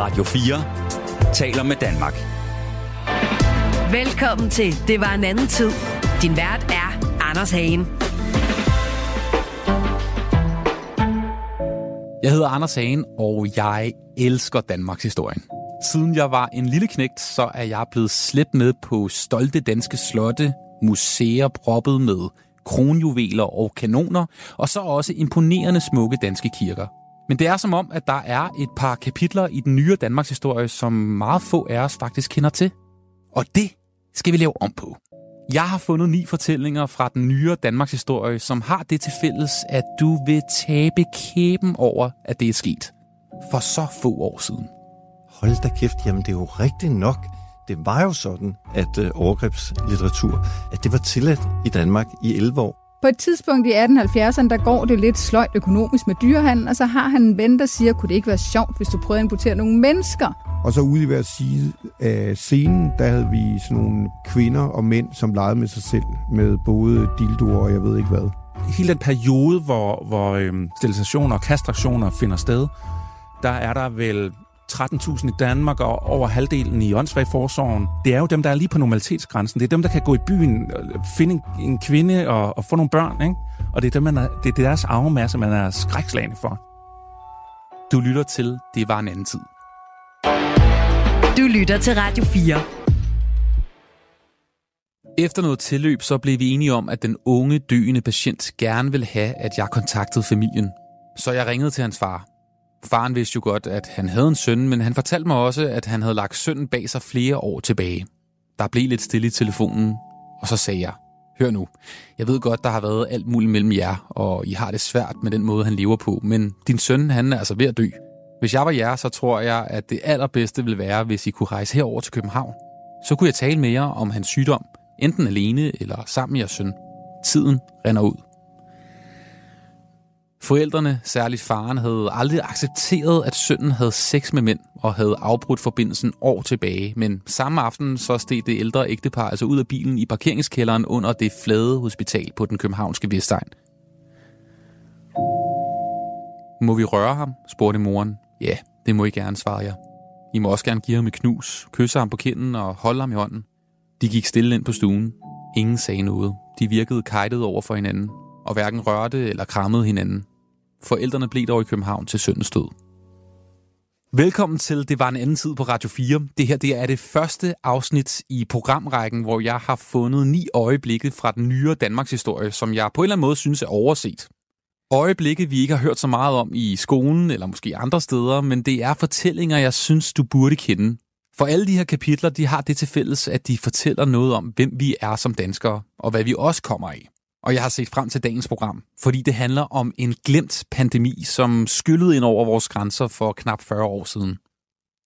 Radio 4 taler med Danmark. Velkommen til Det var en anden tid. Din vært er Anders Hagen. Jeg hedder Anders Hagen, og jeg elsker Danmarks historien. Siden jeg var en lille knægt, så er jeg blevet slæbt med på stolte danske slotte, museer proppet med kronjuveler og kanoner, og så også imponerende smukke danske kirker. Men det er som om, at der er et par kapitler i den nye Danmarks historie, som meget få af os faktisk kender til. Og det skal vi lave om på. Jeg har fundet ni fortællinger fra den nye Danmarks historie, som har det til fælles, at du vil tabe kæben over, at det er sket. For så få år siden. Hold da kæft, jamen det er jo rigtigt nok. Det var jo sådan, at øh, overgrebslitteratur, at det var tilladt i Danmark i 11 år. På et tidspunkt i 1870'erne, der går det lidt sløjt økonomisk med dyrehandel, og så har han en ven, der siger, kunne det ikke være sjovt, hvis du prøvede at importere nogle mennesker? Og så ude i hver side af scenen, der havde vi sådan nogle kvinder og mænd, som legede med sig selv, med både dildoer og jeg ved ikke hvad. Hele den periode, hvor, hvor øhm, sterilisationer og kastrationer finder sted, der er der vel 13.000 i Danmark og over halvdelen i åndssvagforsorgen. Det er jo dem, der er lige på normalitetsgrænsen. Det er dem, der kan gå i byen, finde en, kvinde og, og få nogle børn. Ikke? Og det er, dem, man er, det er deres arvemasse, man er skrækslagende for. Du lytter til Det var en anden tid. Du lytter til Radio 4. Efter noget tilløb, så blev vi enige om, at den unge, døende patient gerne ville have, at jeg kontaktede familien. Så jeg ringede til hans far. Faren vidste jo godt, at han havde en søn, men han fortalte mig også, at han havde lagt sønnen bag sig flere år tilbage. Der blev lidt stille i telefonen, og så sagde jeg, hør nu, jeg ved godt, der har været alt muligt mellem jer, og I har det svært med den måde, han lever på, men din søn, han er altså ved at dø. Hvis jeg var jer, så tror jeg, at det allerbedste ville være, hvis I kunne rejse herover til København. Så kunne jeg tale med jer om hans sygdom, enten alene eller sammen med jeres søn. Tiden render ud. Forældrene, særligt faren, havde aldrig accepteret, at sønnen havde sex med mænd og havde afbrudt forbindelsen år tilbage. Men samme aften så steg det ældre ægtepar altså ud af bilen i parkeringskælderen under det flade hospital på den københavnske Vestegn. Må vi røre ham? spurgte moren. Ja, det må I gerne, svarede jeg. I må også gerne give ham et knus, kysse ham på kinden og holde ham i hånden. De gik stille ind på stuen. Ingen sagde noget. De virkede kajtet over for hinanden, og hverken rørte eller krammede hinanden. Forældrene blev dog i København til søndens død. Velkommen til Det var en anden tid på Radio 4. Det her det er det første afsnit i programrækken, hvor jeg har fundet ni øjeblikke fra den nyere Danmarks historie, som jeg på en eller anden måde synes er overset. Øjeblikke, vi ikke har hørt så meget om i skolen eller måske andre steder, men det er fortællinger, jeg synes, du burde kende. For alle de her kapitler, de har det til fælles, at de fortæller noget om, hvem vi er som danskere, og hvad vi også kommer af. Og jeg har set frem til dagens program, fordi det handler om en glemt pandemi, som skyllede ind over vores grænser for knap 40 år siden.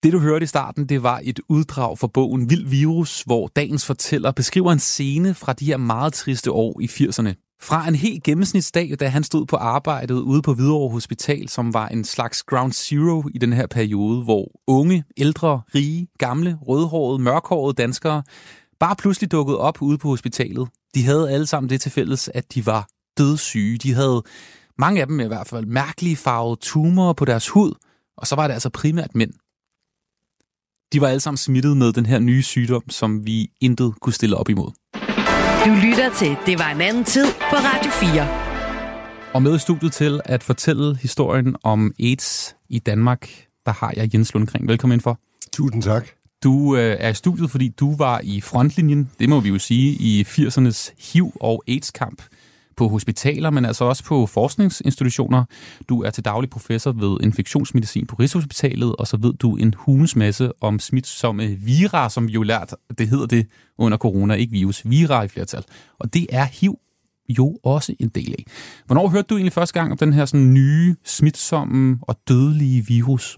Det du hørte i starten, det var et uddrag fra bogen Vild Virus, hvor dagens fortæller beskriver en scene fra de her meget triste år i 80'erne. Fra en helt gennemsnitsdag, da han stod på arbejdet ude på Hvidovre Hospital, som var en slags ground zero i den her periode, hvor unge, ældre, rige, gamle, rødhårede, mørkhårede danskere bare pludselig dukkede op ude på hospitalet. De havde alle sammen det til fælles, at de var dødssyge. De havde, mange af dem i hvert fald, mærkelige farvede tumorer på deres hud, og så var det altså primært mænd. De var alle sammen smittet med den her nye sygdom, som vi intet kunne stille op imod. Du lytter til Det var en anden tid på Radio 4. Og med i studiet til at fortælle historien om AIDS i Danmark, der har jeg Jens Lundgren. Velkommen ind for. Tusind tak. Du øh, er i studiet, fordi du var i frontlinjen, det må vi jo sige, i 80'ernes HIV- og AIDS-kamp på hospitaler, men altså også på forskningsinstitutioner. Du er til daglig professor ved infektionsmedicin på Rigshospitalet, og så ved du en hulens masse om smitsomme vira, som vi jo lært, det hedder det under corona, ikke virus, vira i flertal. Og det er HIV jo også en del af. Hvornår hørte du egentlig første gang om den her sådan nye, smitsomme og dødelige virus?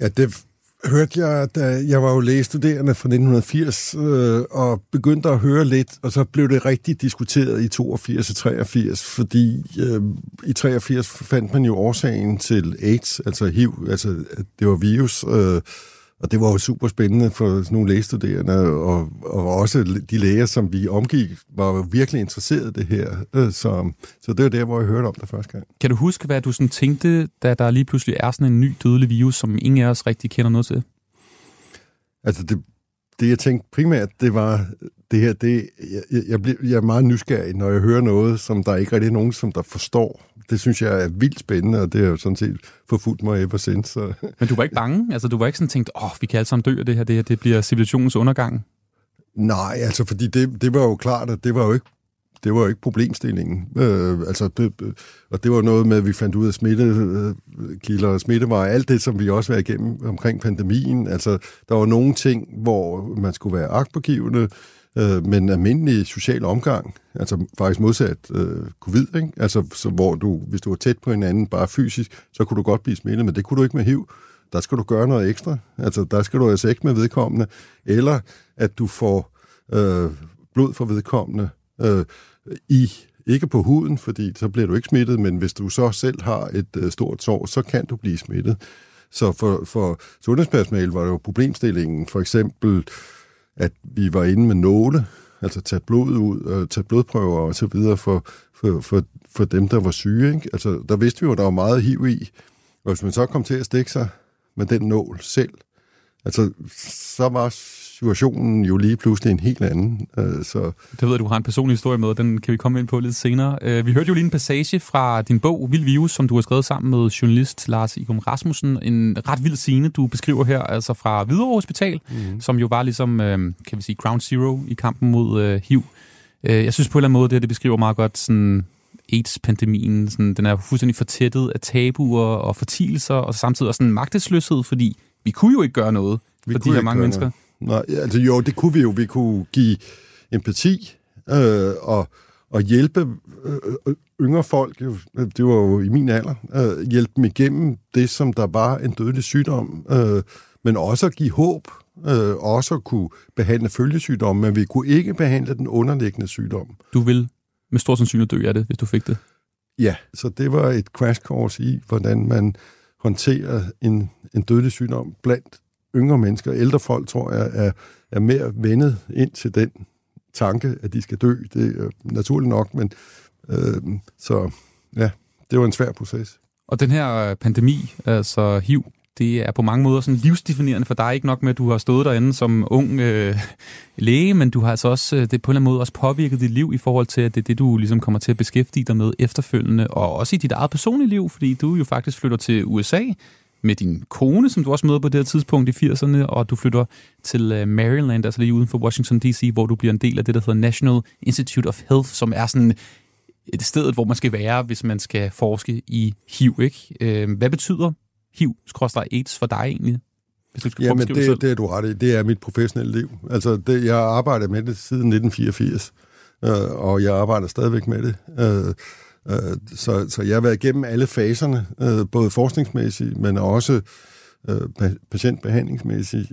Ja, det hørte jeg, da øh, jeg var jo lægestuderende fra 1980, øh, og begyndte at høre lidt, og så blev det rigtig diskuteret i 82 og 83, fordi øh, i 83 fandt man jo årsagen til AIDS, altså HIV, altså det var virus, øh, og det var jo super spændende for sådan nogle lægestuderende, og, og også de læger, som vi omgik, var jo virkelig interesseret i det her. Øh, så, så det var der, hvor jeg hørte om det første gang. Kan du huske, hvad du sådan tænkte, da der lige pludselig er sådan en ny dødelig virus, som ingen af os rigtig kender noget til? Altså, det, det jeg tænkte primært, det var, det her, det, jeg, jeg, bliver, jeg er meget nysgerrig, når jeg hører noget, som der ikke rigtig er nogen, som der forstår. Det synes jeg er vildt spændende, og det har jo sådan set forfulgt mig ever since. Så. Men du var ikke bange? Altså, du var ikke sådan tænkt, åh, oh, vi kan alle sammen dø af det her, det her, det bliver civilisationens undergang? Nej, altså, fordi det, det var jo klart, at det var jo ikke det var jo ikke problemstillingen. Øh, altså, det, og det var noget med, at vi fandt ud af smittekilder og smittevarer, alt det, som vi også var igennem omkring pandemien. Altså, der var nogle ting, hvor man skulle være agtpågivende, øh, men almindelig social omgang, altså faktisk modsat øh, covid, ikke? Altså, så, hvor du, hvis du var tæt på hinanden, bare fysisk, så kunne du godt blive smittet, men det kunne du ikke med HIV. Der skal du gøre noget ekstra. Altså, der skal du altså ikke med vedkommende, eller at du får øh, blod fra vedkommende øh, i ikke på huden, fordi så bliver du ikke smittet, men hvis du så selv har et øh, stort sår, så kan du blive smittet. Så for, for sundhedspersonale var det jo problemstillingen, for eksempel, at vi var inde med nåle, altså tage blod ud, og tage blodprøver og så videre for, for, for, for dem, der var syge. Ikke? Altså, der vidste vi jo, at der var meget hiv i, og hvis man så kom til at stikke sig med den nål selv, altså, så var situationen jo lige pludselig en helt anden. Øh, så. Det ved du har en personlig historie med, og den kan vi komme ind på lidt senere. Øh, vi hørte jo lige en passage fra din bog, Vild Virus, som du har skrevet sammen med journalist Lars Igum Rasmussen. En ret vild scene, du beskriver her, altså fra Hvidovre Hospital, mm. som jo var ligesom, øh, kan vi sige, ground zero i kampen mod øh, HIV. Øh, jeg synes på en eller anden måde, det her, det beskriver meget godt sådan AIDS-pandemien. Sådan, den er fuldstændig fortættet af tabuer og fortielser, og samtidig også en magtesløshed, fordi vi kunne jo ikke gøre noget vi for de her mange mennesker. Noget. Nej, altså jo, det kunne vi jo. Vi kunne give empati øh, og, og hjælpe øh, yngre folk, jo, det var jo i min alder, øh, hjælpe dem igennem det, som der var en dødelig sygdom, øh, men også at give håb, øh, også at kunne behandle følgesygdomme, men vi kunne ikke behandle den underliggende sygdom. Du vil med stor sandsynlighed dø af det, hvis du fik det? Ja, så det var et crash course i, hvordan man håndterer en, en dødelig sygdom blandt yngre mennesker, ældre folk, tror jeg, er, er mere vendet ind til den tanke, at de skal dø. Det er øh, naturligt nok, men øh, så ja, det var en svær proces. Og den her øh, pandemi, altså HIV, det er på mange måder sådan livsdefinerende for dig. Ikke nok med, at du har stået derinde som ung øh, læge, men du har altså også øh, det på en eller anden måde også påvirket dit liv i forhold til, at det er det, du ligesom kommer til at beskæftige dig med efterfølgende, og også i dit eget personlige liv, fordi du jo faktisk flytter til USA med din kone, som du også møder på det her tidspunkt i 80'erne, og du flytter til øh, Maryland, altså lige uden for Washington D.C., hvor du bliver en del af det, der hedder National Institute of Health, som er sådan et sted, hvor man skal være, hvis man skal forske i HIV. Ikke? Øh, hvad betyder HIV-AIDS for dig egentlig? Hvis du skal Jamen, det, det, det er du ret i. Det er mit professionelle liv. Altså, det, jeg har arbejdet med det siden 1984, øh, og jeg arbejder stadigvæk med det. Øh, Øh, så, så jeg har været igennem alle faserne, øh, både forskningsmæssigt, men også øh, patientbehandlingsmæssigt,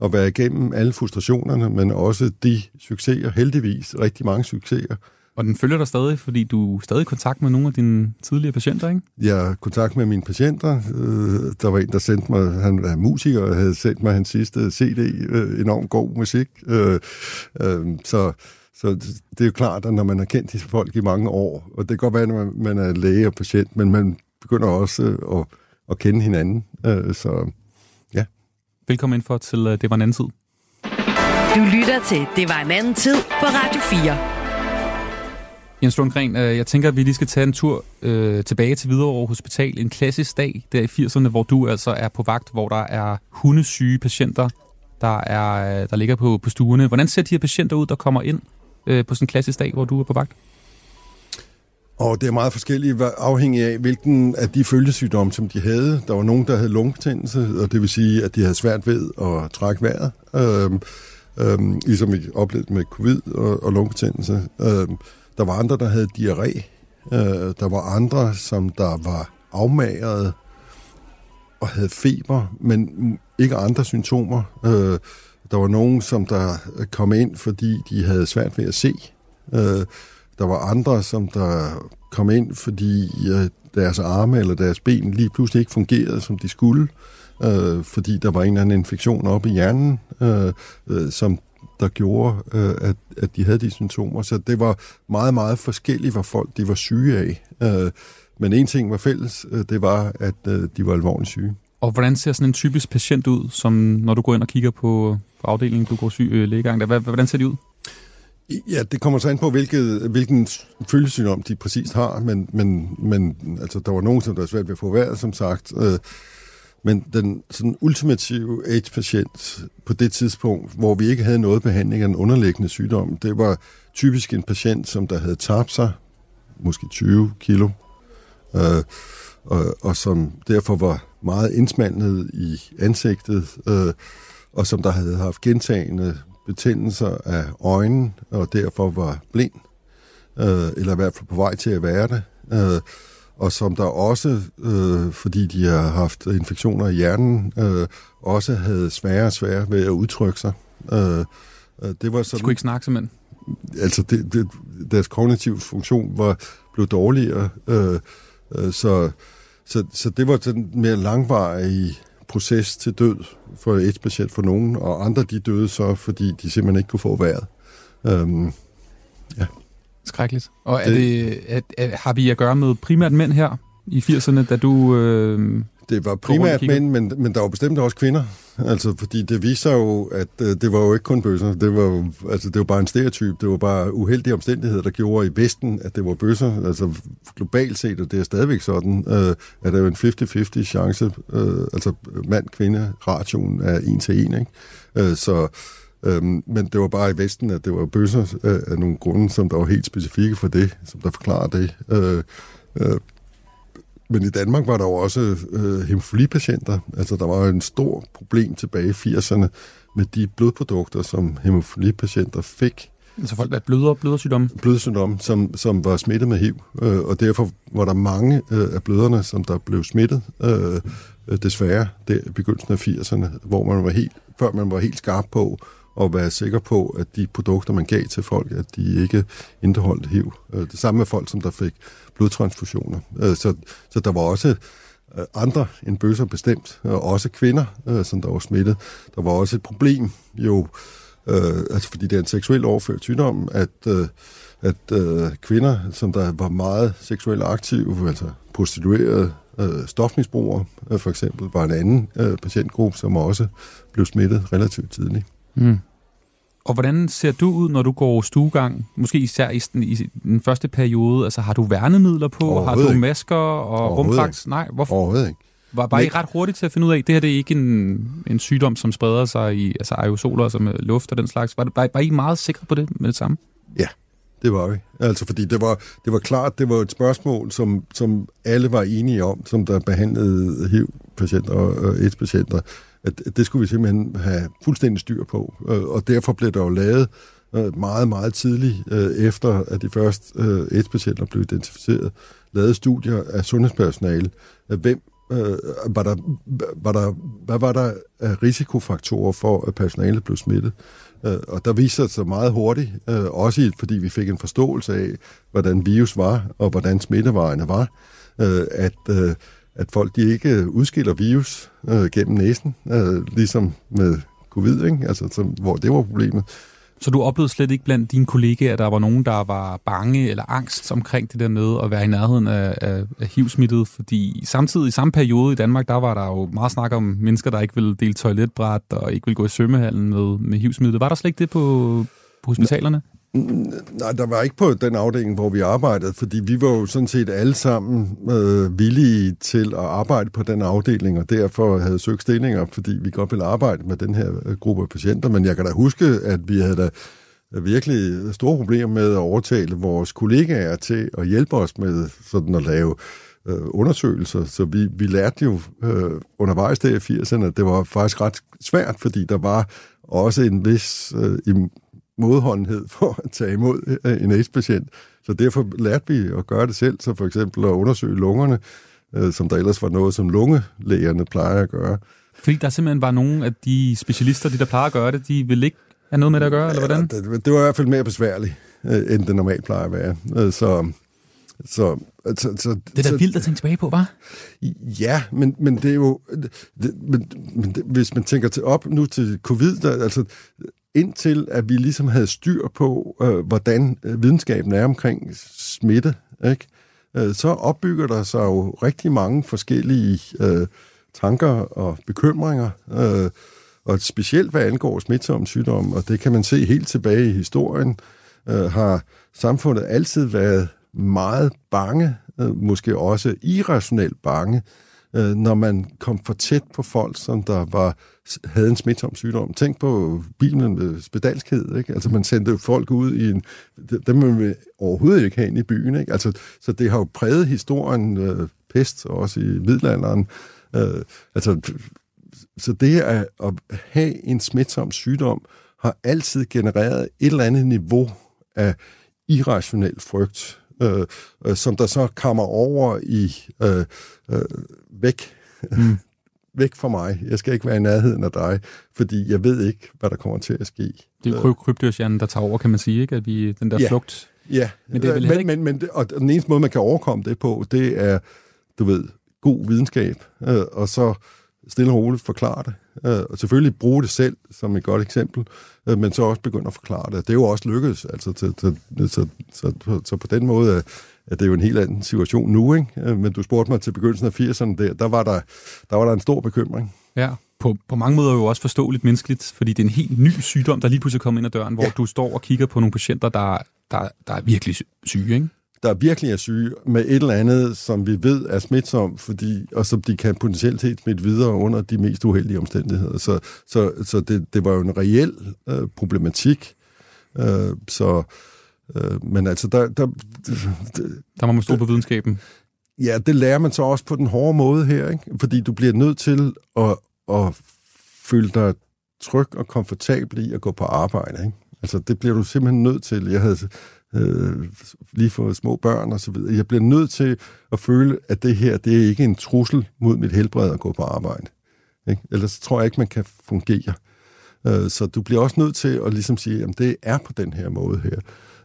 og været igennem alle frustrationerne, men også de succeser, heldigvis rigtig mange succeser. Og den følger dig stadig, fordi du er stadig i kontakt med nogle af dine tidligere patienter, ikke? Jeg er i kontakt med mine patienter. Der var en, der sendte mig, han er musiker, og havde sendt mig hans sidste CD, enormt god musik. Så så det er jo klart, at når man har kendt disse folk i mange år, og det kan godt være, at man er læge og patient, men man begynder også øh, at, at kende hinanden. Øh, så ja. Velkommen ind for til øh, Det var en anden tid. Du lytter til Det var en anden tid på Radio 4. Jens Lundgren, jeg tænker, at vi lige skal tage en tur øh, tilbage til Hvidovre Hospital. En klassisk dag der i 80'erne, hvor du altså er på vagt, hvor der er hundesyge patienter, der, er, der ligger på, på stuerne. Hvordan ser de her patienter ud, der kommer ind? Øh, på sådan en klassisk dag, hvor du er på vagt? Og det er meget forskelligt, afhængig af, hvilken af de følgesygdomme, som de havde. Der var nogen, der havde lungebetændelse, og det vil sige, at de havde svært ved at trække vejret, øhm, øhm, ligesom vi oplevede med covid og, og lungebetændelse. Øhm, der var andre, der havde diarré. Øh, der var andre, som der var afmagret og havde feber, men ikke andre symptomer. Øh, der var nogen, som der øh, kom ind, fordi de havde svært ved at se. Øh, der var andre, som der kom ind, fordi øh, deres arme eller deres ben lige pludselig ikke fungerede, som de skulle, øh, fordi der var en eller anden infektion oppe i hjernen, øh, øh, som der gjorde, øh, at, at de havde de symptomer. Så det var meget, meget forskelligt, hvad folk de var syge af. Øh, men en ting var fælles, øh, det var, at øh, de var alvorligt syge. Og hvordan ser sådan en typisk patient ud, som når du går ind og kigger på, på afdelingen, du går syg øh, lægegang? Der, hvordan ser de ud? Ja, det kommer så an på, hvilket, hvilken følgesygdom de præcist har, men, men, men altså, der var nogen, som der var svært ved at få vejret, som sagt. Øh, men den sådan ultimative AIDS-patient på det tidspunkt, hvor vi ikke havde noget behandling af den underliggende sygdom, det var typisk en patient, som der havde tabt sig, måske 20 kilo, øh, og, og som derfor var meget indsmalnet i ansigtet, øh, og som der havde haft gentagende betændelser af øjnene, og derfor var blind, øh, eller i hvert fald på vej til at være det. Øh, og som der også, øh, fordi de har haft infektioner i hjernen, øh, også havde svære og svære ved at udtrykke sig. Øh, øh det var sådan, de kunne ikke snakke simpelthen? Altså, det, det, deres kognitive funktion var blevet dårligere, øh, øh, så, så, så det var sådan mere langvarig proces til død for et patient for nogen, og andre de døde så, fordi de simpelthen ikke kunne få vejret. Øhm, ja. Skrækkeligt. Og er det, det, er, er, har vi at gøre med primært mænd her i 80'erne, da du... Øh, det var primært mænd, men, men der var bestemt også kvinder. Altså, fordi det viser jo, at øh, det var jo ikke kun bøsser. Det var jo, altså, det var bare en stereotyp. Det var bare uheldige omstændigheder, der gjorde i Vesten, at det var bøsser. Altså, globalt set, og det er stadigvæk sådan, øh, at der er jo en 50-50 chance. Øh, altså, mand-kvinde, ratioen er en til en, ikke? Øh, så, øh, men det var bare i Vesten, at det var bøsser øh, af nogle grunde, som der var helt specifikke for det, som der forklarer det. Øh, øh, men i Danmark var der jo også øh, hemofilipatienter. Altså, der var en stor problem tilbage i 80'erne med de blodprodukter, som hemofilipatienter fik. Altså folk, der bløder, blødersygdomme? Blødersygdomme, som, som var smittet med HIV. Øh, og derfor var der mange øh, af bløderne, som der blev smittet, øh, øh desværre, der i begyndelsen af 80'erne, hvor man var helt, før man var helt skarp på at være sikker på, at de produkter, man gav til folk, at de ikke indeholdt HIV. Øh, det samme med folk, som der fik blodtransfusioner. Øh, så, så der var også øh, andre end bøsser bestemt, og også kvinder, øh, som der var smittet. Der var også et problem jo, øh, altså fordi det er en seksuel overført sygdom, at, øh, at kvinder, som der var meget seksuelt aktive, altså prostituerede, stofmisbrugere for eksempel, var en anden patientgruppe, som også blev smittet relativt tidligt. Mm. Og hvordan ser du ud, når du går stuegang? Måske især i den, i den første periode. Altså, har du værnemidler på? Har du masker og rumdragt? Nej, hvorfor? Overhovedet ikke. Var bare I ret hurtigt til at finde ud af, at det her det er ikke en, en sygdom, som spreder sig i altså aerosoler, som luft og den slags. Var, var, var I meget sikre på det med det samme? Ja, det var vi. Altså, fordi det var, det var klart, det var et spørgsmål, som, som alle var enige om, som der behandlede HIV-patienter og AIDS-patienter at det skulle vi simpelthen have fuldstændig styr på. Øh, og derfor blev der jo lavet øh, meget, meget tidligt, øh, efter at de første AIDS-patienter blev identificeret, lavet studier af sundhedspersonale. Hvem var der, var der, hvad var der af risikofaktorer for, at personalet blev smittet? Og der viste det sig meget hurtigt, også fordi vi fik en forståelse af, hvordan virus var, og hvordan smittevejene var, at at folk de ikke udskiller virus øh, gennem næsen, øh, ligesom med covid, ikke? Altså, som, hvor det var problemet. Så du oplevede slet ikke blandt dine kollegaer, at der var nogen, der var bange eller angst omkring det der med at være i nærheden af, af, af HIV-smittet? Fordi samtidig i samme periode i Danmark, der var der jo meget snak om mennesker, der ikke ville dele toiletbræt og ikke ville gå i svømmehallen med, med HIV-smittet. Var der slet ikke det på, på hospitalerne? Nej, der var ikke på den afdeling, hvor vi arbejdede, fordi vi var jo sådan set alle sammen øh, villige til at arbejde på den afdeling, og derfor havde søgt stillinger, fordi vi godt ville arbejde med den her øh, gruppe af patienter. Men jeg kan da huske, at vi havde da øh, virkelig store problemer med at overtale vores kollegaer til at hjælpe os med sådan at lave øh, undersøgelser. Så vi, vi lærte jo øh, undervejs der i 80'erne, at det var faktisk ret svært, fordi der var også en vis øh, modholdenhed for at tage imod øh, en AIDS-patient. Så derfor lærte vi at gøre det selv, så for eksempel at undersøge lungerne, øh, som der ellers var noget, som lungelægerne plejer at gøre. Fordi der simpelthen var nogle af de specialister, de der plejer at gøre det, de vil ikke have noget med det at gøre, eller hvordan? Det, det var i hvert fald mere besværligt, øh, end det normalt plejer at være. Så, Så, altså, så, Det er da så, vildt at tænke tilbage på, var? Ja, men, men det er jo... Det, men, men det, hvis man tænker til op nu til covid, der, altså indtil at vi ligesom havde styr på, øh, hvordan øh, videnskaben er omkring smitte, ikke? Øh, så opbygger der sig jo rigtig mange forskellige øh, tanker og bekymringer, øh, og specielt hvad angår smitsomme sygdomme, og det kan man se helt tilbage i historien, øh, har samfundet altid været meget bange, øh, måske også irrationelt bange, øh, Øh, når man kom for tæt på folk, som der var havde en smitsom sygdom. Tænk på bilen med spedalskhed, ikke? Altså, man sendte jo folk ud i en... Dem man vil overhovedet ikke have ind i byen, ikke? Altså, så det har jo præget historien, øh, pest, også i middelalderen. Øh, altså, så det at, at have en smitsom sygdom har altid genereret et eller andet niveau af irrationel frygt, øh, øh, som der så kommer over i øh, øh, væk. Mm. væk fra mig. Jeg skal ikke være i nærheden af dig, fordi jeg ved ikke, hvad der kommer til at ske. Det er jo krybdyrshjernen, der tager over, kan man sige, ikke? At vi, den der Ja. flugt. Ja, Men det er vel men, heller ikke- men, men, det- og den eneste måde, man kan overkomme det på, det er, du ved, god videnskab, øh, og så stille og roligt forklare det. Øh, og selvfølgelig bruge det selv som et godt eksempel, øh, men så også begynde at forklare det. Det er jo også lykkedes, altså, så, så, så, så, så, så på den måde er, er det jo en helt anden situation nu, ikke? Øh, Men du spurgte mig til begyndelsen af 80'erne, der, der, var der, der var der en stor bekymring. Ja. På, på mange måder jo også forståeligt menneskeligt, fordi det er en helt ny sygdom, der lige pludselig kommer ind ad døren, hvor Ja. du står og kigger på nogle patienter, der, der, der er virkelig sy- syge, ikke? Der virkelig er syge med et eller andet, som vi ved er smitsom, fordi, og som de kan potentielt set smitte videre under de mest uheldige omstændigheder. Så, så, så det, det var jo en reel øh, problematik. Øh, så, øh, men altså, der, der, Der må man stå på videnskaben. ja, det lærer man så også på den hårde måde her, ikke? fordi du bliver nødt til at, at føle dig tryg og komfortabel i at gå på arbejde. Ikke? Altså, det bliver du simpelthen nødt til. Jeg havde øh, lige fået små børn og så videre. Jeg bliver nødt til at føle, at det her, det er ikke en trussel mod mit helbred at gå på arbejde. Ikke? Ellers tror jeg ikke, man kan fungere. Øh, så du bliver også nødt til at ligesom sige, at det er på den her måde her.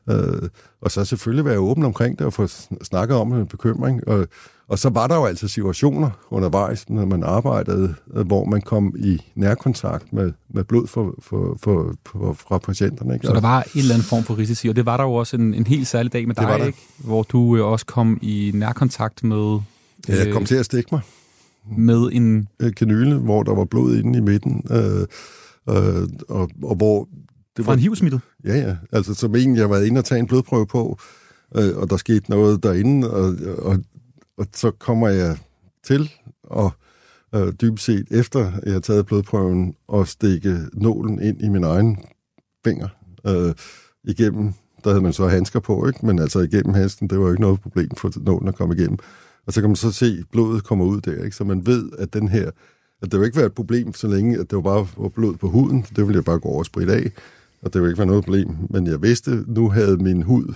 Øh, og så selvfølgelig være åben omkring det og få snakket om en bekymring. Og, og så var der jo altså situationer undervejs, når man arbejdede, øh, hvor man kom i nærkontakt med, med blod for, for, for, for, fra patienterne. Ikke? Så der var en eller anden form for risici, og det var der jo også en, en helt særlig dag med Det var dig, ikke? hvor du øh, også kom i nærkontakt med, Ja, jeg kom øh, til at stikke mig. med en... kanyle, hvor der var blod inde i midten, øh, øh, og, og hvor... Det Fra en hivsmittet. Ja, ja. Altså som en, jeg var inde og tage en blodprøve på, øh, og der skete noget derinde, og, og, og så kommer jeg til, og øh, dybest set efter jeg har taget blodprøven, og stikke nålen ind i min egen finger øh, igennem. Der havde man så handsker på, ikke? men altså igennem handsken, det var jo ikke noget problem for nålen at komme igennem. Og så kan man så se, at blodet kommer ud der, ikke? så man ved, at den her, at det vil ikke være et problem, så længe at det var bare var blod på huden. Det ville jeg bare gå over og spritte af, og det ville ikke være noget problem. Men jeg vidste, nu havde min hud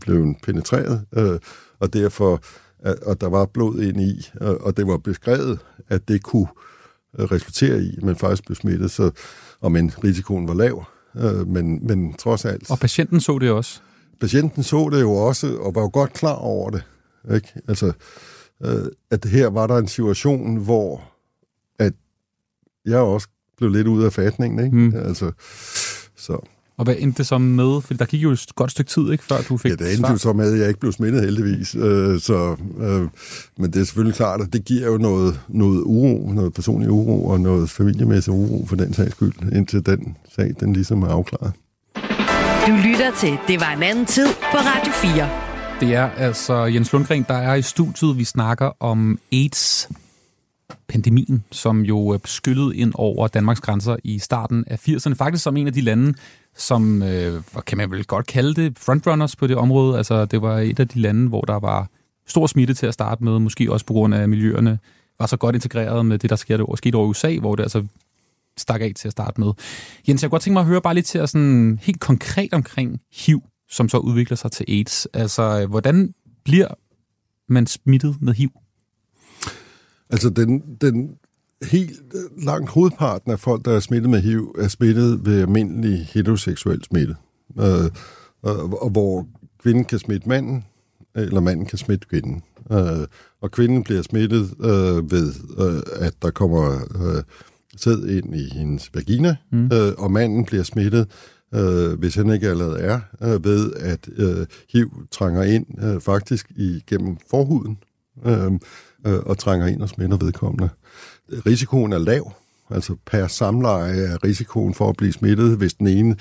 blevet penetreret, øh, og derfor, og der var blod ind i, og, det var beskrevet, at det kunne øh, resultere i, at man faktisk blev smittet, så, og men risikoen var lav. Øh, men, men trods alt, Og patienten så det også. patienten så det jo også, og var jo godt klar over det. Ikke? Altså, øh, at her var der en situation, hvor at jeg også blev lidt ude af fatningen. Ikke? Mm. Altså, så. Og hvad endte det så med? For der gik jo et godt stykke tid, ikke, før du fik Ja, det endte jo så med, at jeg ikke blev smittet heldigvis. Øh, så, øh, men det er selvfølgelig klart, at det giver jo noget, noget uro, noget personlig uro og noget familiemæssig uro for den sags skyld, indtil den sag den ligesom er afklaret. Du lytter til Det var en anden tid på Radio 4. Det er altså Jens Lundgren, der er i studiet. Vi snakker om AIDS pandemien, som jo øh, skyllede ind over Danmarks grænser i starten af 80'erne. Faktisk som en af de lande, som, øh, kan man vel godt kalde det, frontrunners på det område. Altså, det var et af de lande, hvor der var stor smitte til at starte med, måske også på grund af miljøerne var så godt integreret med det, der skete, skete over i USA, hvor det altså stak af til at starte med. Jens, jeg kunne godt tænke mig at høre bare lidt til at sådan helt konkret omkring HIV, som så udvikler sig til AIDS. Altså, øh, hvordan bliver man smittet med HIV? Altså, den, den helt øh, langt hovedparten af folk, der er smittet med HIV, er smittet ved almindelig heteroseksuel smitte. Øh, og, og hvor kvinden kan smitte manden, eller manden kan smitte kvinden. Øh, og kvinden bliver smittet øh, ved, øh, at der kommer øh, sæd ind i hendes vagina, mm. øh, og manden bliver smittet, øh, hvis han ikke allerede er, øh, ved at øh, HIV trænger ind øh, faktisk igennem forhuden, øh, øh, og trænger ind og smitter vedkommende. Risikoen er lav, altså per samleje er risikoen for at blive smittet, hvis den ene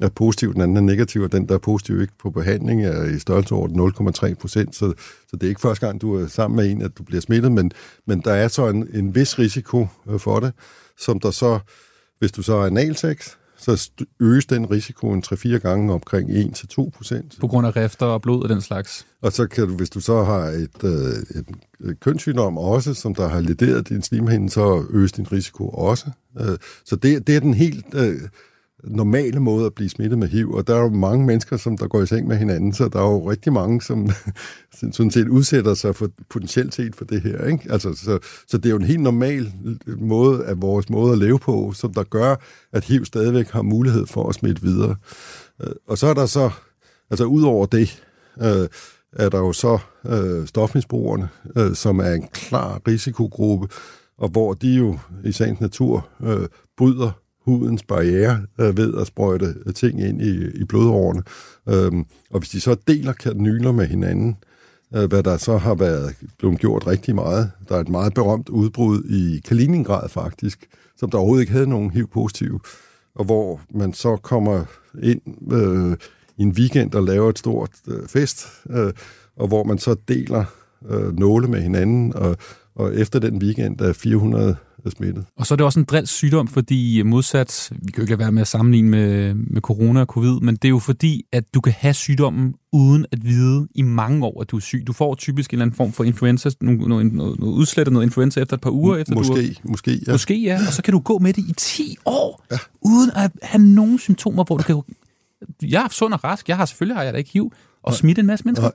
er positiv, den anden er negativ, og den, der er positiv ikke på behandling, er i størrelsesorden 0,3 procent. Så, så det er ikke første gang, du er sammen med en, at du bliver smittet, men, men der er så en, en vis risiko øh, for det, som der så, hvis du så er analsex, så øges den risiko en 3-4 gange omkring 1-2 procent. På grund af rifter og blod og den slags? Og så kan du, hvis du så har et, øh, et, et kønssygdom også, som der har lederet din slimhinde, så øges din risiko også. Øh, så det, det er den helt... Øh, normale måde at blive smittet med HIV, og der er jo mange mennesker, som der går i seng med hinanden, så der er jo rigtig mange, som sådan set udsætter sig for potentielt set for det her. Ikke? Altså, så, så det er jo en helt normal måde af vores måde at leve på, som der gør, at HIV stadigvæk har mulighed for at smitte videre. Øh, og så er der så, altså ud over det, øh, er der jo så øh, stofmisbrugerne, øh, som er en klar risikogruppe, og hvor de jo i sagens natur øh, bryder hudens barriere øh, ved at sprøjte øh, ting ind i, i blodårene. Øhm, og hvis de så deler kanyler med hinanden, øh, hvad der så har været blevet gjort rigtig meget. Der er et meget berømt udbrud i Kaliningrad faktisk, som der overhovedet ikke havde nogen HIV-positive, og hvor man så kommer ind øh, i en weekend og laver et stort øh, fest, øh, og hvor man så deler øh, nåle med hinanden, og, og efter den weekend er 400 er smittet. Og så er det også en drills sygdom, fordi modsat, vi kan jo ikke lade være med at sammenligne med, med corona og covid, men det er jo fordi, at du kan have sygdommen uden at vide i mange år, at du er syg. Du får typisk en eller anden form for influenza, noget, noget, noget, udslættet noget influenza efter et par uger. Efter måske, du har, måske, ja. Måske, ja. Og så kan du gå med det i 10 år, ja. uden at have nogen symptomer, hvor du kan... Jeg er sund og rask, jeg har selvfølgelig har jeg da ikke HIV, og smitte en masse mennesker. Nej,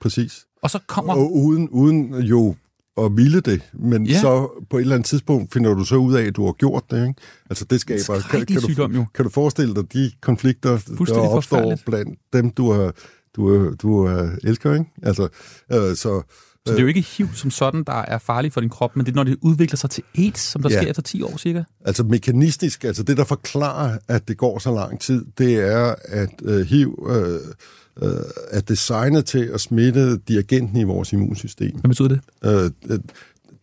præcis. Og så kommer... Og uden, uden jo at ville det, men ja. så på et eller andet tidspunkt finder du så ud af, at du har gjort det. Ikke? Altså det skaber... Det kan, kan, du, jo. kan du forestille dig de konflikter, der opstår blandt dem, du har, du, du har elsker, ikke? Altså, øh, så... Så det er jo ikke HIV som sådan, der er farligt for din krop, men det er, når det udvikler sig til AIDS, som der ja. sker efter 10 år cirka? Altså mekanistisk, altså det, der forklarer, at det går så lang tid, det er, at øh, HIV øh, øh, er designet til at smitte dirigenten i vores immunsystem. Hvad betyder det? Øh,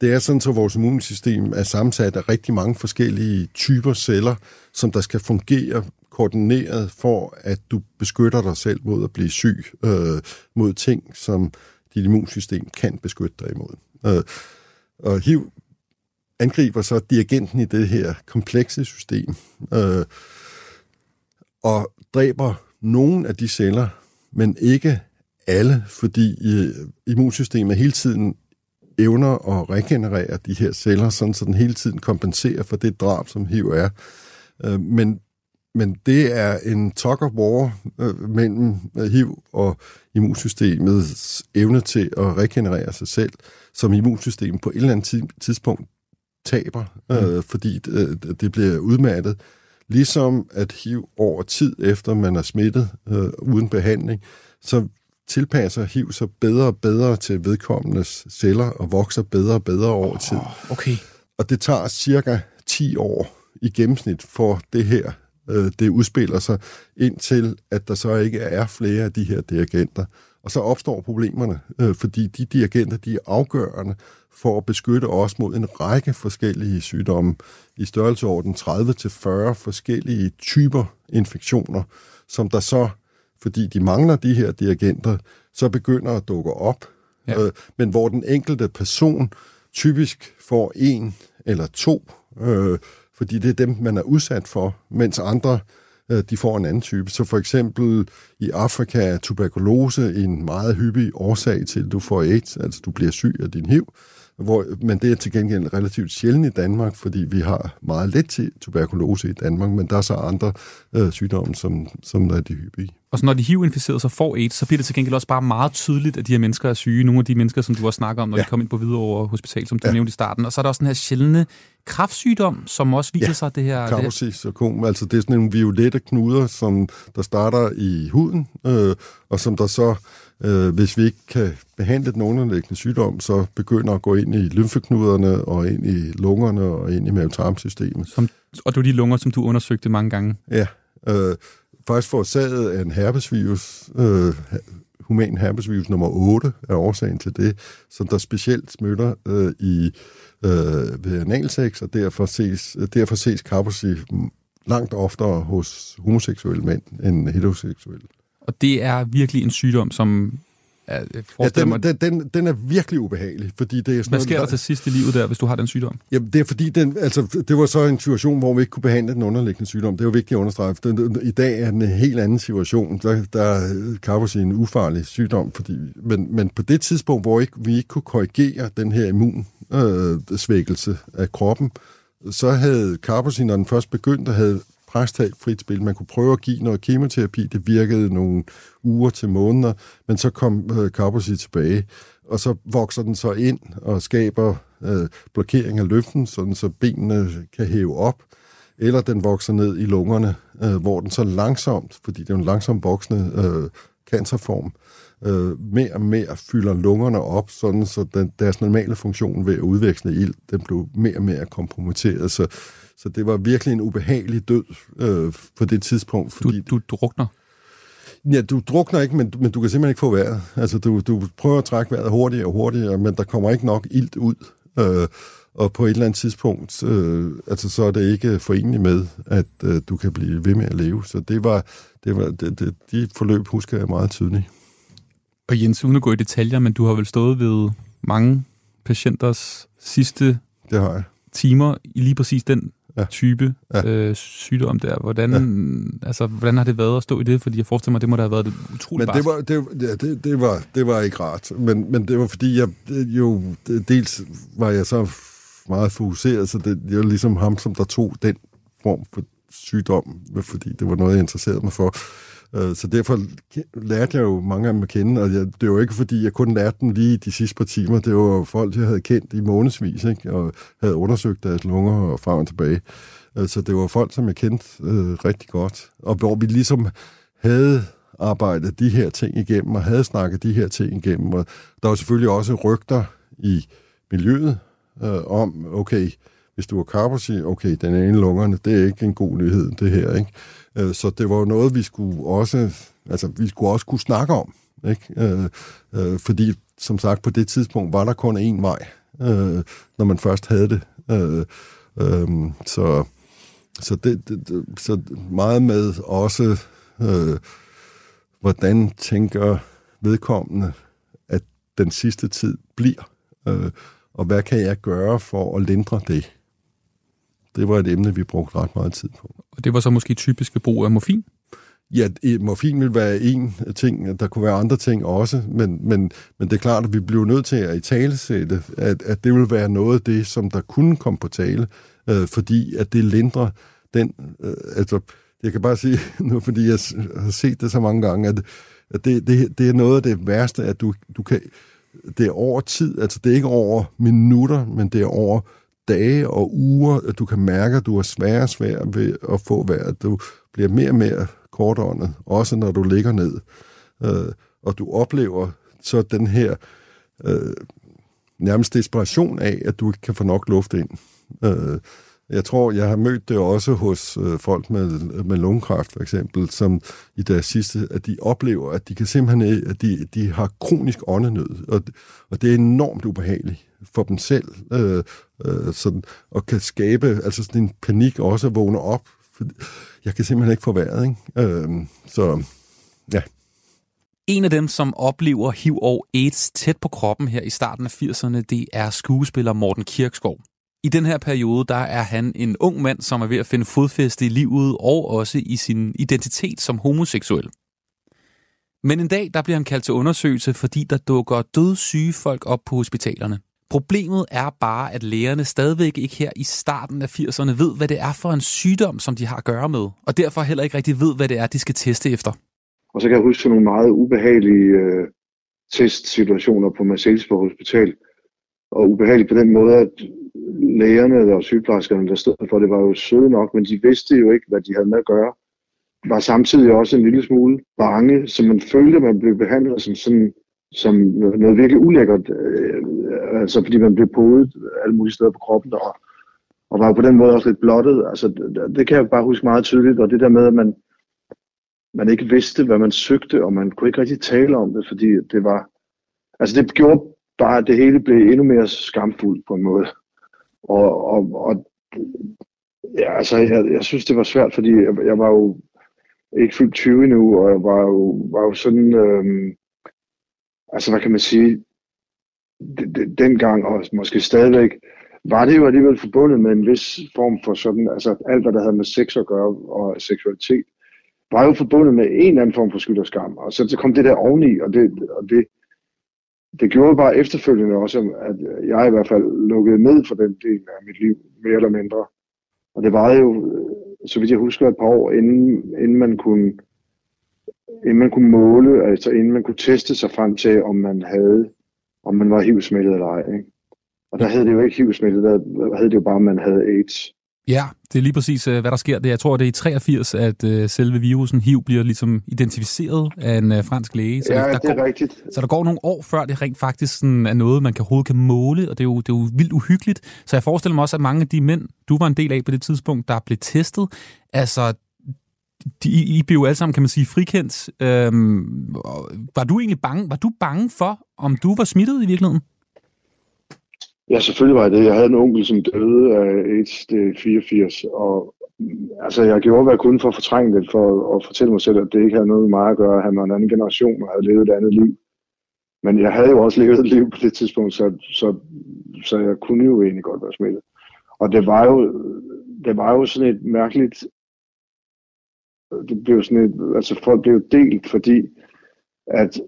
det er sådan, at vores immunsystem er sammensat af rigtig mange forskellige typer celler, som der skal fungere koordineret for, at du beskytter dig selv mod at blive syg, øh, mod ting, som dit immunsystem kan beskytte dig imod. Øh, og HIV angriber så dirigenten i det her komplekse system, øh, og dræber nogle af de celler, men ikke alle, fordi immunsystemet hele tiden evner at regenerere de her celler, sådan så den hele tiden kompenserer for det drab, som HIV er. Øh, men, men det er en talk of war øh, mellem HIV og immunsystemets evne til at regenerere sig selv, som immunsystemet på et eller andet tidspunkt taber, øh, mm. fordi det bliver udmattet. Ligesom at HIV over tid efter man er smittet øh, uden behandling, så tilpasser HIV sig bedre og bedre til vedkommendes celler og vokser bedre og bedre over tid. Oh, okay. Og det tager cirka 10 år i gennemsnit for det her, øh, det udspiller sig, indtil at der så ikke er flere af de her dirigenter. Og så opstår problemerne, øh, fordi de dirigenter, de er afgørende for at beskytte os mod en række forskellige sygdomme i størrelseorden 30-40 forskellige typer infektioner, som der så, fordi de mangler de her dirigenter, så begynder at dukke op. Ja. Øh, men hvor den enkelte person typisk får en eller to, øh, fordi det er dem, man er udsat for, mens andre øh, de får en anden type. Så for eksempel i Afrika er tuberkulose en meget hyppig årsag til, at du får AIDS, altså du bliver syg af din HIV. Hvor, men det er til gengæld relativt sjældent i Danmark, fordi vi har meget let til tuberkulose i Danmark, men der er så andre øh, sygdomme, som, som er de hyppige. Og så når de HIV-inficerede så får AIDS, så bliver det til gengæld også bare meget tydeligt, at de her mennesker er syge. Nogle af de mennesker, som du også snakker om, når ja. de kommer ind på Hvidovre Hospital, som du ja. nævnte i starten. Og så er der også den her sjældne kraftsygdom, som også viser Ja, sig det her? Det, Kaposi-sarkom, altså det er sådan nogle violette knuder, som der starter i huden, øh, og som der så, øh, hvis vi ikke kan behandle den underliggende sygdom, så begynder at gå ind i lymfeknuderne, og ind i lungerne, og ind i mavetarmsystemet. som, og det var de lunger, som du undersøgte mange gange. Ja, øh, faktisk forårsaget af en herpesvirus, øh, human herpesvirus nummer 8 er årsagen til det, som der specielt smitter øh, i øh, ved analsex, og derfor ses, derfor ses Kaposi langt oftere hos homoseksuelle mænd end heteroseksuelle. Og det er virkelig en sygdom, som Ja, forestiller den, den, den, den er virkelig ubehagelig, fordi det er sådan hvad sker der noget, til sidst i livet der, hvis du har den sygdom? Jamen, det er fordi, den, altså, det var så en situation, hvor vi ikke kunne behandle den underliggende sygdom. Det er jo vigtigt at understrege. for Den, I dag er den en helt anden situation. Der, der er Kaposi en ufarlig sygdom, fordi, men, men på det tidspunkt, hvor ikke, vi ikke kunne korrigere den her immunsvækkelse øh, af kroppen, så havde Kaposi, når den først begyndte, havde præstalt frit spil. Man kunne prøve at give noget kemoterapi. Det virkede nogle uger til måneder, men så kom øh, Kaposi tilbage. Og så vokser den så ind og skaber øh, blokering af løften, sådan så benene kan hæve op. Eller den vokser ned i lungerne, øh, hvor den så langsomt, fordi det er en langsomt voksende øh, cancerform, øh, mere og mere fylder lungerne op, sådan så den, deres normale funktion ved at udveksle ild, den blev mere og mere kompromitteret. Så, så det var virkelig en ubehagelig død øh, på det tidspunkt. Du, Fordi, du drukner. Ja, du drukner ikke, men, men du kan simpelthen ikke få vejret. Altså, du, du prøver at trække vejret hurtigere og hurtigere, men der kommer ikke nok ilt ud. Øh, og på et eller andet tidspunkt, øh, altså, så er det ikke forenligt med, at øh, du kan blive ved med at leve. Så det var, det var det, det, de forløb husker jeg meget tydeligt. Og Jens, uden at gå i detaljer, men du har vel stået ved mange patienters sidste Det har jeg. timer i lige præcis den Ja. type Ja. øh, sygdom der. Hvordan, altså, hvordan har det været at stå i det? Fordi jeg forestiller mig, det må da have været utroligt Men det var, det, ja, det, det, var, det var ikke rart. Men, men det var fordi, jeg jo, dels var jeg så meget fokuseret, så det, jeg var ligesom ham, som der tog den form for sygdom, fordi det var noget, jeg interesserede mig for. Øh, så derfor lærte jeg jo mange af dem at kende, og jeg, det var ikke, fordi jeg kun lærte dem lige de sidste par timer. Det var jo folk, jeg havde kendt i månedsvis, ikke? og havde undersøgt deres lunger og frem og tilbage. Øh, så det var folk, som jeg kendte øh, rigtig godt, og hvor vi ligesom havde arbejdet de her ting igennem, og havde snakket de her ting igennem. Og der var selvfølgelig også rygter i miljøet øh, om, okay, hvis du har Kaposi, okay, den ene lungerne, det er ikke en god nyhed, det her, ikke? Øh, så det var jo noget, vi skulle også, altså, vi skulle også kunne snakke om, ikke? Øh, øh, fordi, som sagt, på det tidspunkt var der kun én vej, øh, når man først havde det. Så, så, det, det, så meget med også, hvordan tænker vedkommende, at den sidste tid bliver, og hvad kan jeg gøre for at lindre det? Det var et emne, vi brugte ret meget tid på. Og det var så måske typisk ved brug af morfin. Ja, morfin vil være en ting, der kunne være andre ting også, men, men, men det er klart, at vi blev nødt til at i talesætte, at, at det vil være noget af det, som der kunne komme på tale, øh, fordi at det lindrer den, øh, altså, jeg kan bare sige nu, fordi jeg har set det så mange gange, at, at det, det, det er noget af det værste, at du, du kan, det er over tid, altså det er ikke over minutter, men det er over dage og uger, at du kan mærke, at du har sværere og sværere ved at få vejret. Du bliver mere og mere kortåndet, også når du ligger ned. Øh, og du oplever så den her øh, nærmest desperation af, at du ikke kan få nok luft ind. Øh, jeg tror, jeg har mødt det også hos øh, folk med, med lungekræft, for eksempel, som i deres sidste, at de oplever, at de kan simpelthen at de, de har kronisk åndenød, og, og det er enormt ubehageligt for dem selv, øh, øh, sådan, og kan skabe altså sådan en panik også at vågne op. For jeg kan simpelthen ikke få vejret, ikke? Øh, så ja. En af dem, som oplever HIV og AIDS tæt på kroppen her i starten af 80'erne, det er skuespiller Morten Kirkskov. I den her periode, der er han en ung mand, som er ved at finde fodfæste i livet og også i sin identitet som homoseksuel. Men en dag, der bliver han kaldt til undersøgelse, fordi der dukker dødssyge folk op på hospitalerne. Problemet er bare, at lægerne stadigvæk ikke her i starten af 80'erne ved, hvad det er for en sygdom, som de har at gøre med, og derfor heller ikke rigtig ved, hvad det er, de skal teste efter. Og så kan jeg huske nogle meget ubehagelige øh, testsituationer på Marcelsborg Hospital. Og ubehageligt på den måde, at lægerne og sygeplejerskerne, der stod for det, var jo søde nok, men de vidste jo ikke, hvad de havde med at gøre. Var samtidig også en lille smule bange, så man følte, at man blev behandlet som sådan som noget virkelig ulækkert, øh, altså fordi man blev podet alle mulige steder på kroppen, og, og var på den måde også lidt blottet. Altså, det, det kan jeg bare huske meget tydeligt, og det der med, at man, man ikke vidste, hvad man søgte, og man kunne ikke rigtig tale om det, fordi det var, altså det gjorde bare, at det hele blev endnu mere skamfuldt på en måde. Og, og, og ja, altså, jeg, jeg synes, det var svært, fordi jeg, jeg var jo ikke fyldt 20 endnu, og jeg var jo, var jo sådan, Øh, altså hvad kan man sige, dengang og måske stadigvæk, var det jo alligevel forbundet med en vis form for sådan, altså alt hvad der havde med sex at gøre og seksualitet, var jo forbundet med en eller anden form for skyld og skam. Og så, så kom det der oveni, og det, og det, det gjorde bare efterfølgende også, at jeg i hvert fald lukkede ned for den del af mit liv, mere eller mindre. Og det var jo, øh, så vidt jeg husker, et par år, inden, inden man kunne inden man kunne måle, altså inden man kunne teste sig frem til, om man havde, om man var HIV-smittet eller ej. Ikke? Og der hed det jo ikke HIV-smittet, der hed det jo bare, at man havde AIDS. Ja, det er lige præcis, øh, hvad der sker. Det, jeg tror, det er i 83, at uh, selve virusen HIV bliver ligesom identificeret af en uh, fransk læge. Så ja, der, der det er går, rigtigt. Så der går nogle år, før det rent faktisk sådan, er noget, man kan overhovedet kan måle, og det er, jo, det er jo vildt uhyggeligt. Så jeg forestiller mig også, at mange af de mænd, du var en del af på det tidspunkt, der blev testet, altså de, I blev jo alle sammen, kan man sige, frikendt. Øhm, var du egentlig bange? Var du bange for, om du var smittet i virkeligheden? Ja, selvfølgelig var jeg det. Jeg havde en onkel, som døde af AIDS, det 84, og mm, altså, jeg gjorde, hvad jeg kunne for at fortrænge det, for at fortælle mig selv, at det ikke havde noget med mig at gøre. Han var en anden generation og havde levet et andet liv. Men jeg havde jo også levet et liv på det tidspunkt, så, så, så jeg kunne jo egentlig godt være smittet. Og det var jo, det var jo sådan et mærkeligt det blev sådan et, altså folk blev delt, fordi at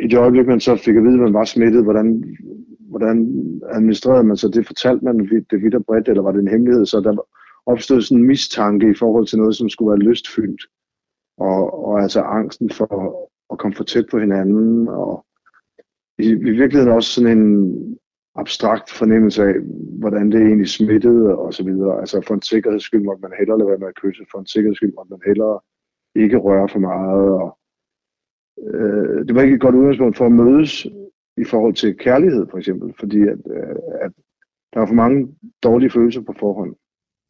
i det øjeblik, man så fik at vide, at man var smittet, hvordan, hvordan administrerede man så det? Fortalte man det vidt og bredt, eller var det en hemmelighed? Så der opstod sådan en mistanke i forhold til noget, som skulle være lystfyldt. Og, og altså angsten for at komme for tæt på hinanden, og i, i virkeligheden også sådan en abstrakt fornemmelse af, hvordan det egentlig smittede og så videre. Altså for en sikkerheds skyld måtte man hellere lade være med at kysse, for en sikkerheds skyld måtte man hellere ikke røre for meget. Og, øh, det var ikke et godt udgangspunkt for at mødes i forhold til kærlighed for eksempel, fordi at, øh, at der var for mange dårlige følelser på forhånd.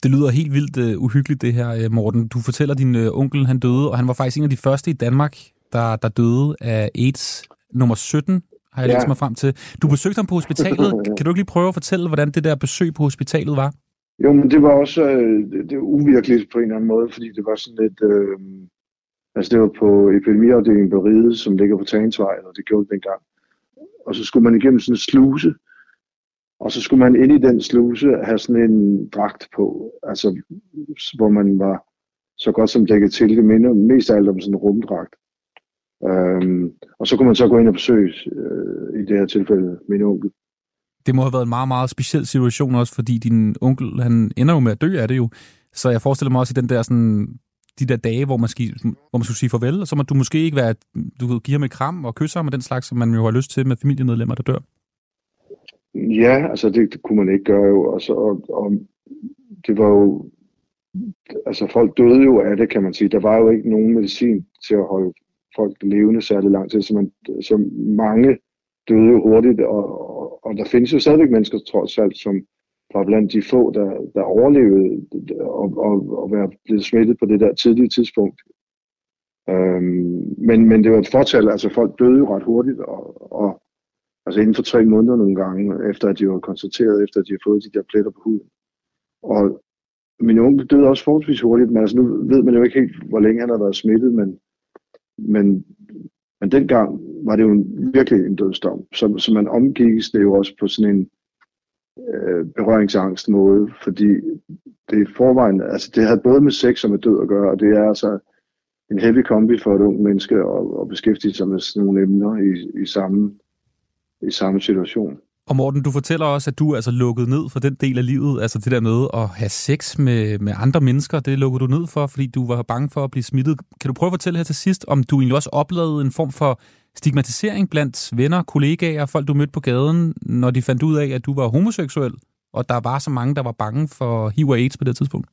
Det lyder helt vildt uh, uhyggeligt det her, øh, Morten. Du fortæller, at din uh, onkel han døde, og han var faktisk en af de første i Danmark, der, der døde af AIDS nummer 17 har jeg ja. læst mig frem til. Du besøgte ham på hospitalet. Kan du ikke lige prøve at fortælle, hvordan det der besøg på hospitalet var? Jo, men det var også øh, det, var uvirkeligt på en eller anden måde, fordi det var sådan lidt... Øh, altså det var på epidemiafdelingen på Ride, som ligger på Tagensvej, og det gjorde det dengang. Og så skulle man igennem sådan en sluse, og så skulle man ind i den sluse have sådan en dragt på, altså hvor man var så godt som dækket til. Det minder mest af alt om sådan en rumdragt. Øhm, og så kunne man så gå ind og besøge, øh, i det her tilfælde, min onkel. Det må have været en meget, meget speciel situation også, fordi din onkel, han ender jo med at dø af det jo. Så jeg forestiller mig også i den der sådan, de der dage, hvor man, skal, hvor man skulle sige farvel, og så må du måske ikke være, du ved, give ham et kram og kysse ham og den slags, som man jo har lyst til med familiemedlemmer, der dør. Ja, altså det, det kunne man ikke gøre jo, og, så, og, og det var jo, altså folk døde jo af det, kan man sige. Der var jo ikke nogen medicin til at holde folk levende særlig lang tid, så, man, så mange døde jo hurtigt, og, og, og der findes jo stadigvæk mennesker, trods alt, som var blandt de få, der, der overlevede og, og, og være blevet smittet på det der tidlige tidspunkt. Øhm, men, men det var et fortal, altså folk døde jo ret hurtigt, og, og altså inden for tre måneder nogle gange, efter at de var konstateret, efter at de havde fået de der pletter på huden. Og min onkel døde også forholdsvis hurtigt, men altså nu ved man jo ikke helt, hvor længe han har været smittet, men men, men dengang var det jo en, virkelig en dødsdom. Så, så man omgik det jo også på sådan en øh, berøringsangst måde, fordi det i forvejen, altså det havde både med sex og med død at gøre, og det er altså en heavy kombi for et ung menneske at, at beskæftige sig med sådan nogle emner i, i, samme, i samme situation. Og Morten, du fortæller også, at du er altså lukket ned for den del af livet, altså det der med at have sex med, med andre mennesker, det lukkede du ned for, fordi du var bange for at blive smittet. Kan du prøve at fortælle her til sidst, om du egentlig også oplevede en form for stigmatisering blandt venner, kollegaer, folk du mødte på gaden, når de fandt ud af, at du var homoseksuel? og der var så mange, der var bange for HIV og AIDS på det tidspunkt?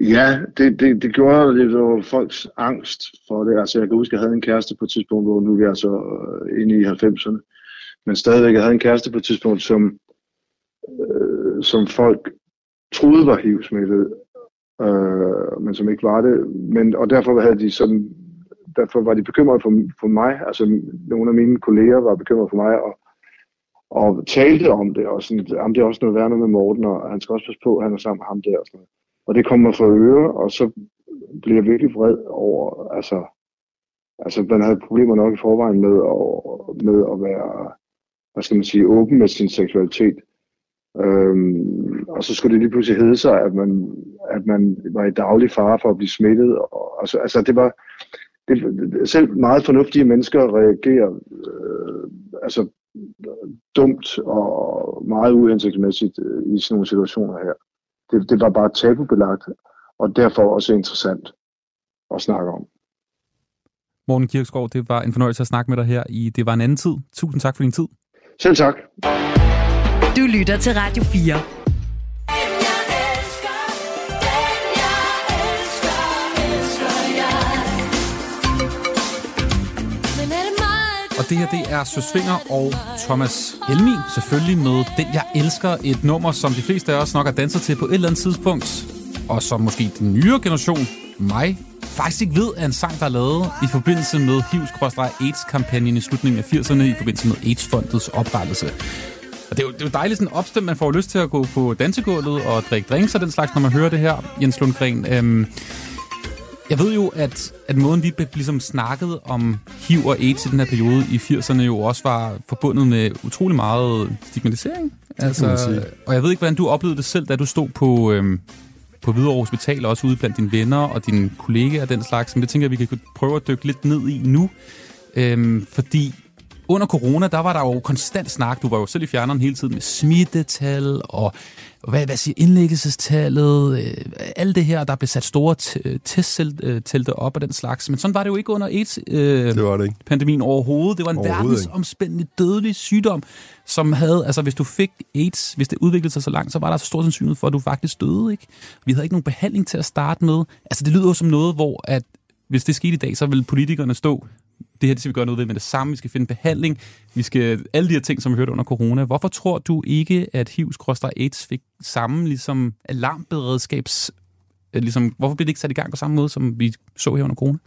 Ja, det, det, det gjorde det var folks angst for det. Altså, jeg kan huske, at jeg havde en kæreste på et tidspunkt, hvor nu er vi altså øh, inde i 90'erne. Men stadigvæk, jeg havde en kæreste på et tidspunkt, som, øh, som folk troede var HIV-smittet, øh, men som ikke var det. Men, og derfor havde de sådan, derfor var de bekymrede for, for mig. Altså, nogle af mine kolleger var bekymrede for mig, og, og talte om det, og sådan, jamen, det er også noget værre med Morten, og han skal også passe på, at han er sammen med ham der, og sådan noget. Og det kommer for øre, og så bliver jeg virkelig vred over, altså, altså man havde problemer nok i forvejen med at, med at være, hvad skal man sige, åben med sin seksualitet. Øhm, og så skulle det lige pludselig hedde sig, at man, at man var i daglig fare for at blive smittet. Og, altså, altså det var, det, selv meget fornuftige mennesker reagerer øh, altså, dumt og meget uhensigtsmæssigt øh, i sådan nogle situationer her. Det, det var bare tabubelagt, og derfor også interessant at snakke om. Morten Kirksgaard, det var en fornøjelse at snakke med dig her i Det var en anden tid. Tusind tak for din tid. Selv tak. Du lytter til Radio 4. Og det her, det er Søsvinger og Thomas Helmi, selvfølgelig med Den Jeg Elsker, et nummer, som de fleste af os nok har danset til på et eller andet tidspunkt, og som måske den nye generation, mig, faktisk ikke ved, er en sang, der er lavet i forbindelse med HIV-AIDS-kampagnen i slutningen af 80'erne, i forbindelse med AIDS-fondets oprettelse. Og det er, jo, det er jo dejligt sådan opstemt, man får lyst til at gå på dansegulvet og drikke drinks og den slags, når man hører det her, Jens Lundgren. Øhm, jeg ved jo, at, at måden, vi ligesom snakkede om HIV og AIDS i den her periode i 80'erne jo også var forbundet med utrolig meget stigmatisering. Altså, og jeg ved ikke, hvordan du oplevede det selv, da du stod på, øhm, på Hvidovre Hospital, og også ude blandt dine venner og dine kollegaer og den slags. Men det tænker jeg, vi kan prøve at dykke lidt ned i nu. Øhm, fordi under corona, der var der jo konstant snak. Du var jo selv i fjerneren hele tiden med smittetal og hvad, hvad siger indlæggelsestallet, øh, alt det her, der blev sat store testtelte op og den slags. Men sådan var det jo ikke under AIDS-pandemien øh, overhovedet. Det var en verdensomspændende dødelig sygdom, som havde, altså hvis du fik AIDS, hvis det udviklede sig så langt, så var der så stor sandsynlighed for, at du faktisk døde, ikke? Vi havde ikke nogen behandling til at starte med. Altså det lyder jo som noget, hvor at hvis det skete i dag, så vil politikerne stå det her det skal vi gøre noget ved med det samme, vi skal finde behandling, vi skal alle de her ting, som vi hørte under corona. Hvorfor tror du ikke, at HIV-AIDS fik samme ligesom alarmberedskabs... Øh, ligesom, hvorfor blev det ikke sat i gang på samme måde, som vi så her under corona?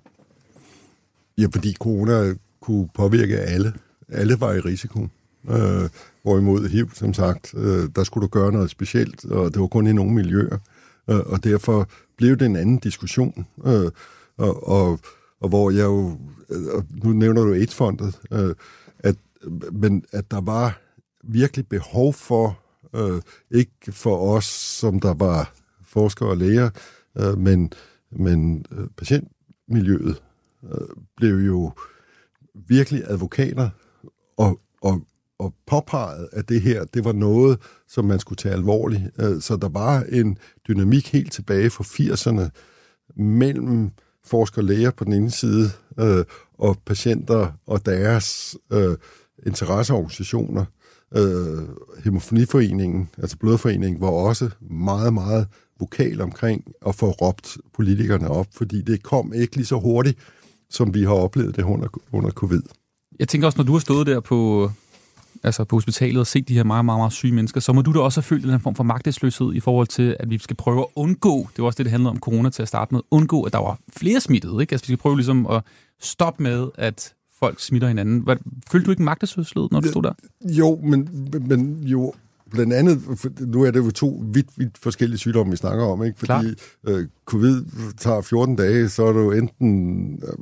Ja, fordi corona kunne påvirke alle. Alle var i risiko. Øh, hvorimod HIV, som sagt, øh, der skulle du gøre noget specielt, og det var kun i nogle miljøer. Øh, og derfor blev det en anden diskussion. Øh, og, og og hvor jeg jo, øh, og nu nævner du AIDS-fondet, øh, at, men at der var virkelig behov for, øh, ikke for os, som der var forskere og læger, øh, men, men øh, patientmiljøet øh, blev jo virkelig advokater og, og, og påpegede, at det her, det var noget, som man skulle tage alvorligt. Øh, så der var en dynamik helt tilbage fra 80'erne mellem forsker læger på den ene side, øh, og patienter og deres øh, interesseorganisationer. Øh, Hemofoniforeningen, altså Blodforeningen, var også meget, meget vokal omkring at få råbt politikerne op, fordi det kom ikke lige så hurtigt, som vi har oplevet det under, under covid. Jeg tænker også, når du har stået der på, altså på hospitalet og set de her meget, meget, meget syge mennesker, så må du da også have følt her form for magtesløshed i forhold til, at vi skal prøve at undgå, det var også det, det handlede om corona til at starte med, undgå, at der var flere smittede. Ikke? Altså vi skal prøve ligesom at stoppe med, at folk smitter hinanden. Hvad, følte du ikke magtesløshed, når du stod der? Jo, men, men jo, blandt andet, nu er det jo to vidt, vidt forskellige sygdomme, vi snakker om, ikke? Fordi øh, covid tager 14 dage, så er du enten øh,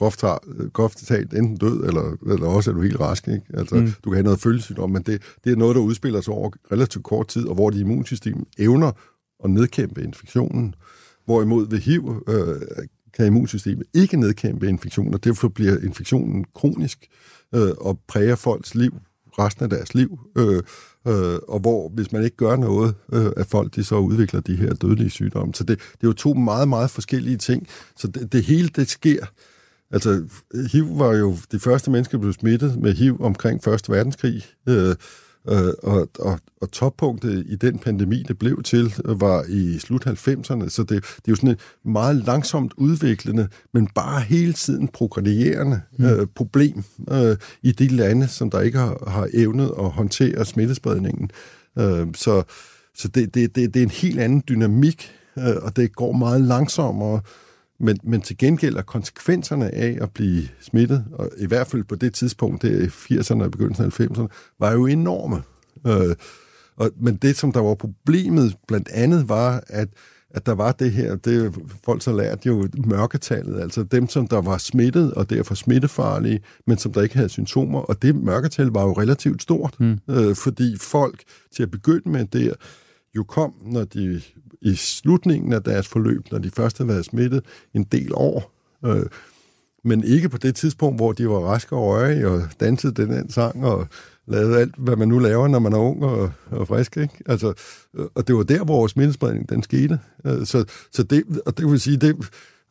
groft, groft talt enten død, eller, eller også er du helt rask. Ikke? Altså, mm. Du kan have noget følelsesygdom, men det, det er noget, der udspiller sig over relativt kort tid, og hvor det immunsystem evner at nedkæmpe infektionen. Hvorimod ved HIV øh, kan immunsystemet ikke nedkæmpe infektionen, og derfor bliver infektionen kronisk øh, og præger folks liv resten af deres liv. Øh, øh, og hvor, hvis man ikke gør noget, øh, at folk de så udvikler de her dødelige sygdomme. Så det, det er jo to meget, meget forskellige ting. Så det, det hele, det sker Altså, HIV var jo de første mennesker, der blev smittet med HIV omkring 1. verdenskrig. Øh, Øh, og, og, og toppunktet i den pandemi, det blev til, var i slut 90'erne, så det, det er jo sådan et meget langsomt udviklende, men bare hele tiden progredierende mm. øh, problem øh, i de lande, som der ikke har, har evnet at håndtere smittespredningen. Øh, så så det, det, det, det er en helt anden dynamik, øh, og det går meget langsommere, men, men til gengæld er konsekvenserne af at blive smittet, og i hvert fald på det tidspunkt, det er 80'erne og begyndelsen af 90'erne, var jo enorme. Øh, og, men det, som der var problemet blandt andet, var, at, at der var det her, det folk så lært jo mørketallet, altså dem, som der var smittet, og derfor smittefarlige, men som der ikke havde symptomer, og det mørketal var jo relativt stort, mm. øh, fordi folk til at begynde med der, jo kom, når de i slutningen af deres forløb, når de først havde været smittet en del år, øh, men ikke på det tidspunkt, hvor de var raske og rørige og dansede den anden sang og lavede alt, hvad man nu laver, når man er ung og, og frisk. Ikke? Altså, øh, og det var der, hvor smittespredningen den skete. Øh, så, så det, og det vil sige, det,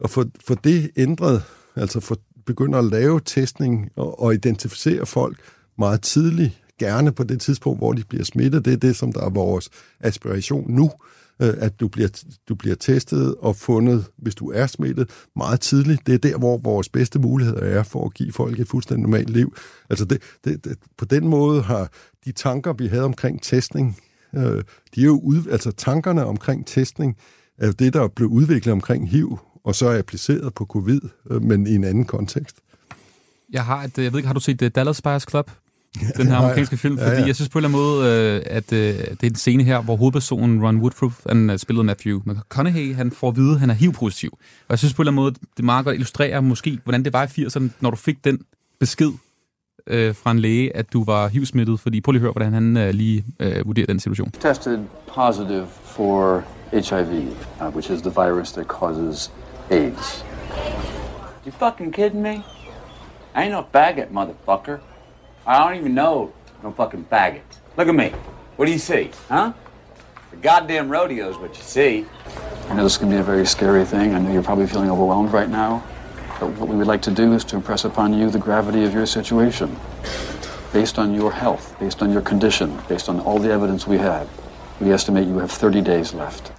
at få, få det ændret, altså få begynde at lave testning og, og identificere folk meget tidligt, gerne på det tidspunkt, hvor de bliver smittet. Det er det, som der er vores aspiration nu, Øh, at du bliver, du bliver testet og fundet, hvis du er smittet, meget tidligt. Det er der, hvor vores bedste muligheder er for at give folk et fuldstændig normalt liv. Altså det, det, det, på den måde har de tanker, vi havde omkring testning, øh, de er jo ud, altså tankerne omkring testning, er det, der blev udviklet omkring HIV, og så er appliceret på covid, øh, men i en anden kontekst. Jeg har et, øh, jeg ved ikke, har du set The Dallas Buyers Club? den her amerikanske film, fordi ja, ja. jeg synes på en eller anden måde, øh, at øh, det er en scene her, hvor hovedpersonen Ron Woodruff, han øh, spillet Matthew McConaughey, han får at vide, at han er HIV-positiv. Og jeg synes på en eller anden måde, det meget godt illustrerer måske, hvordan det var i 80'erne, når du fik den besked øh, fra en læge, at du var HIV-smittet, fordi prøv lige at høre, hvordan han øh, lige øh, vurderer den situation. Tested positive for HIV, uh, which is the virus that causes AIDS. You fucking kidding me? I ain't no faggot, motherfucker. I don't even know no fucking faggot. Look at me. What do you see? Huh? The goddamn rodeo is what you see. I know this can be a very scary thing. I know you're probably feeling overwhelmed right now. But what we would like to do is to impress upon you the gravity of your situation. Based on your health, based on your condition, based on all the evidence we have, we estimate you have 30 days left.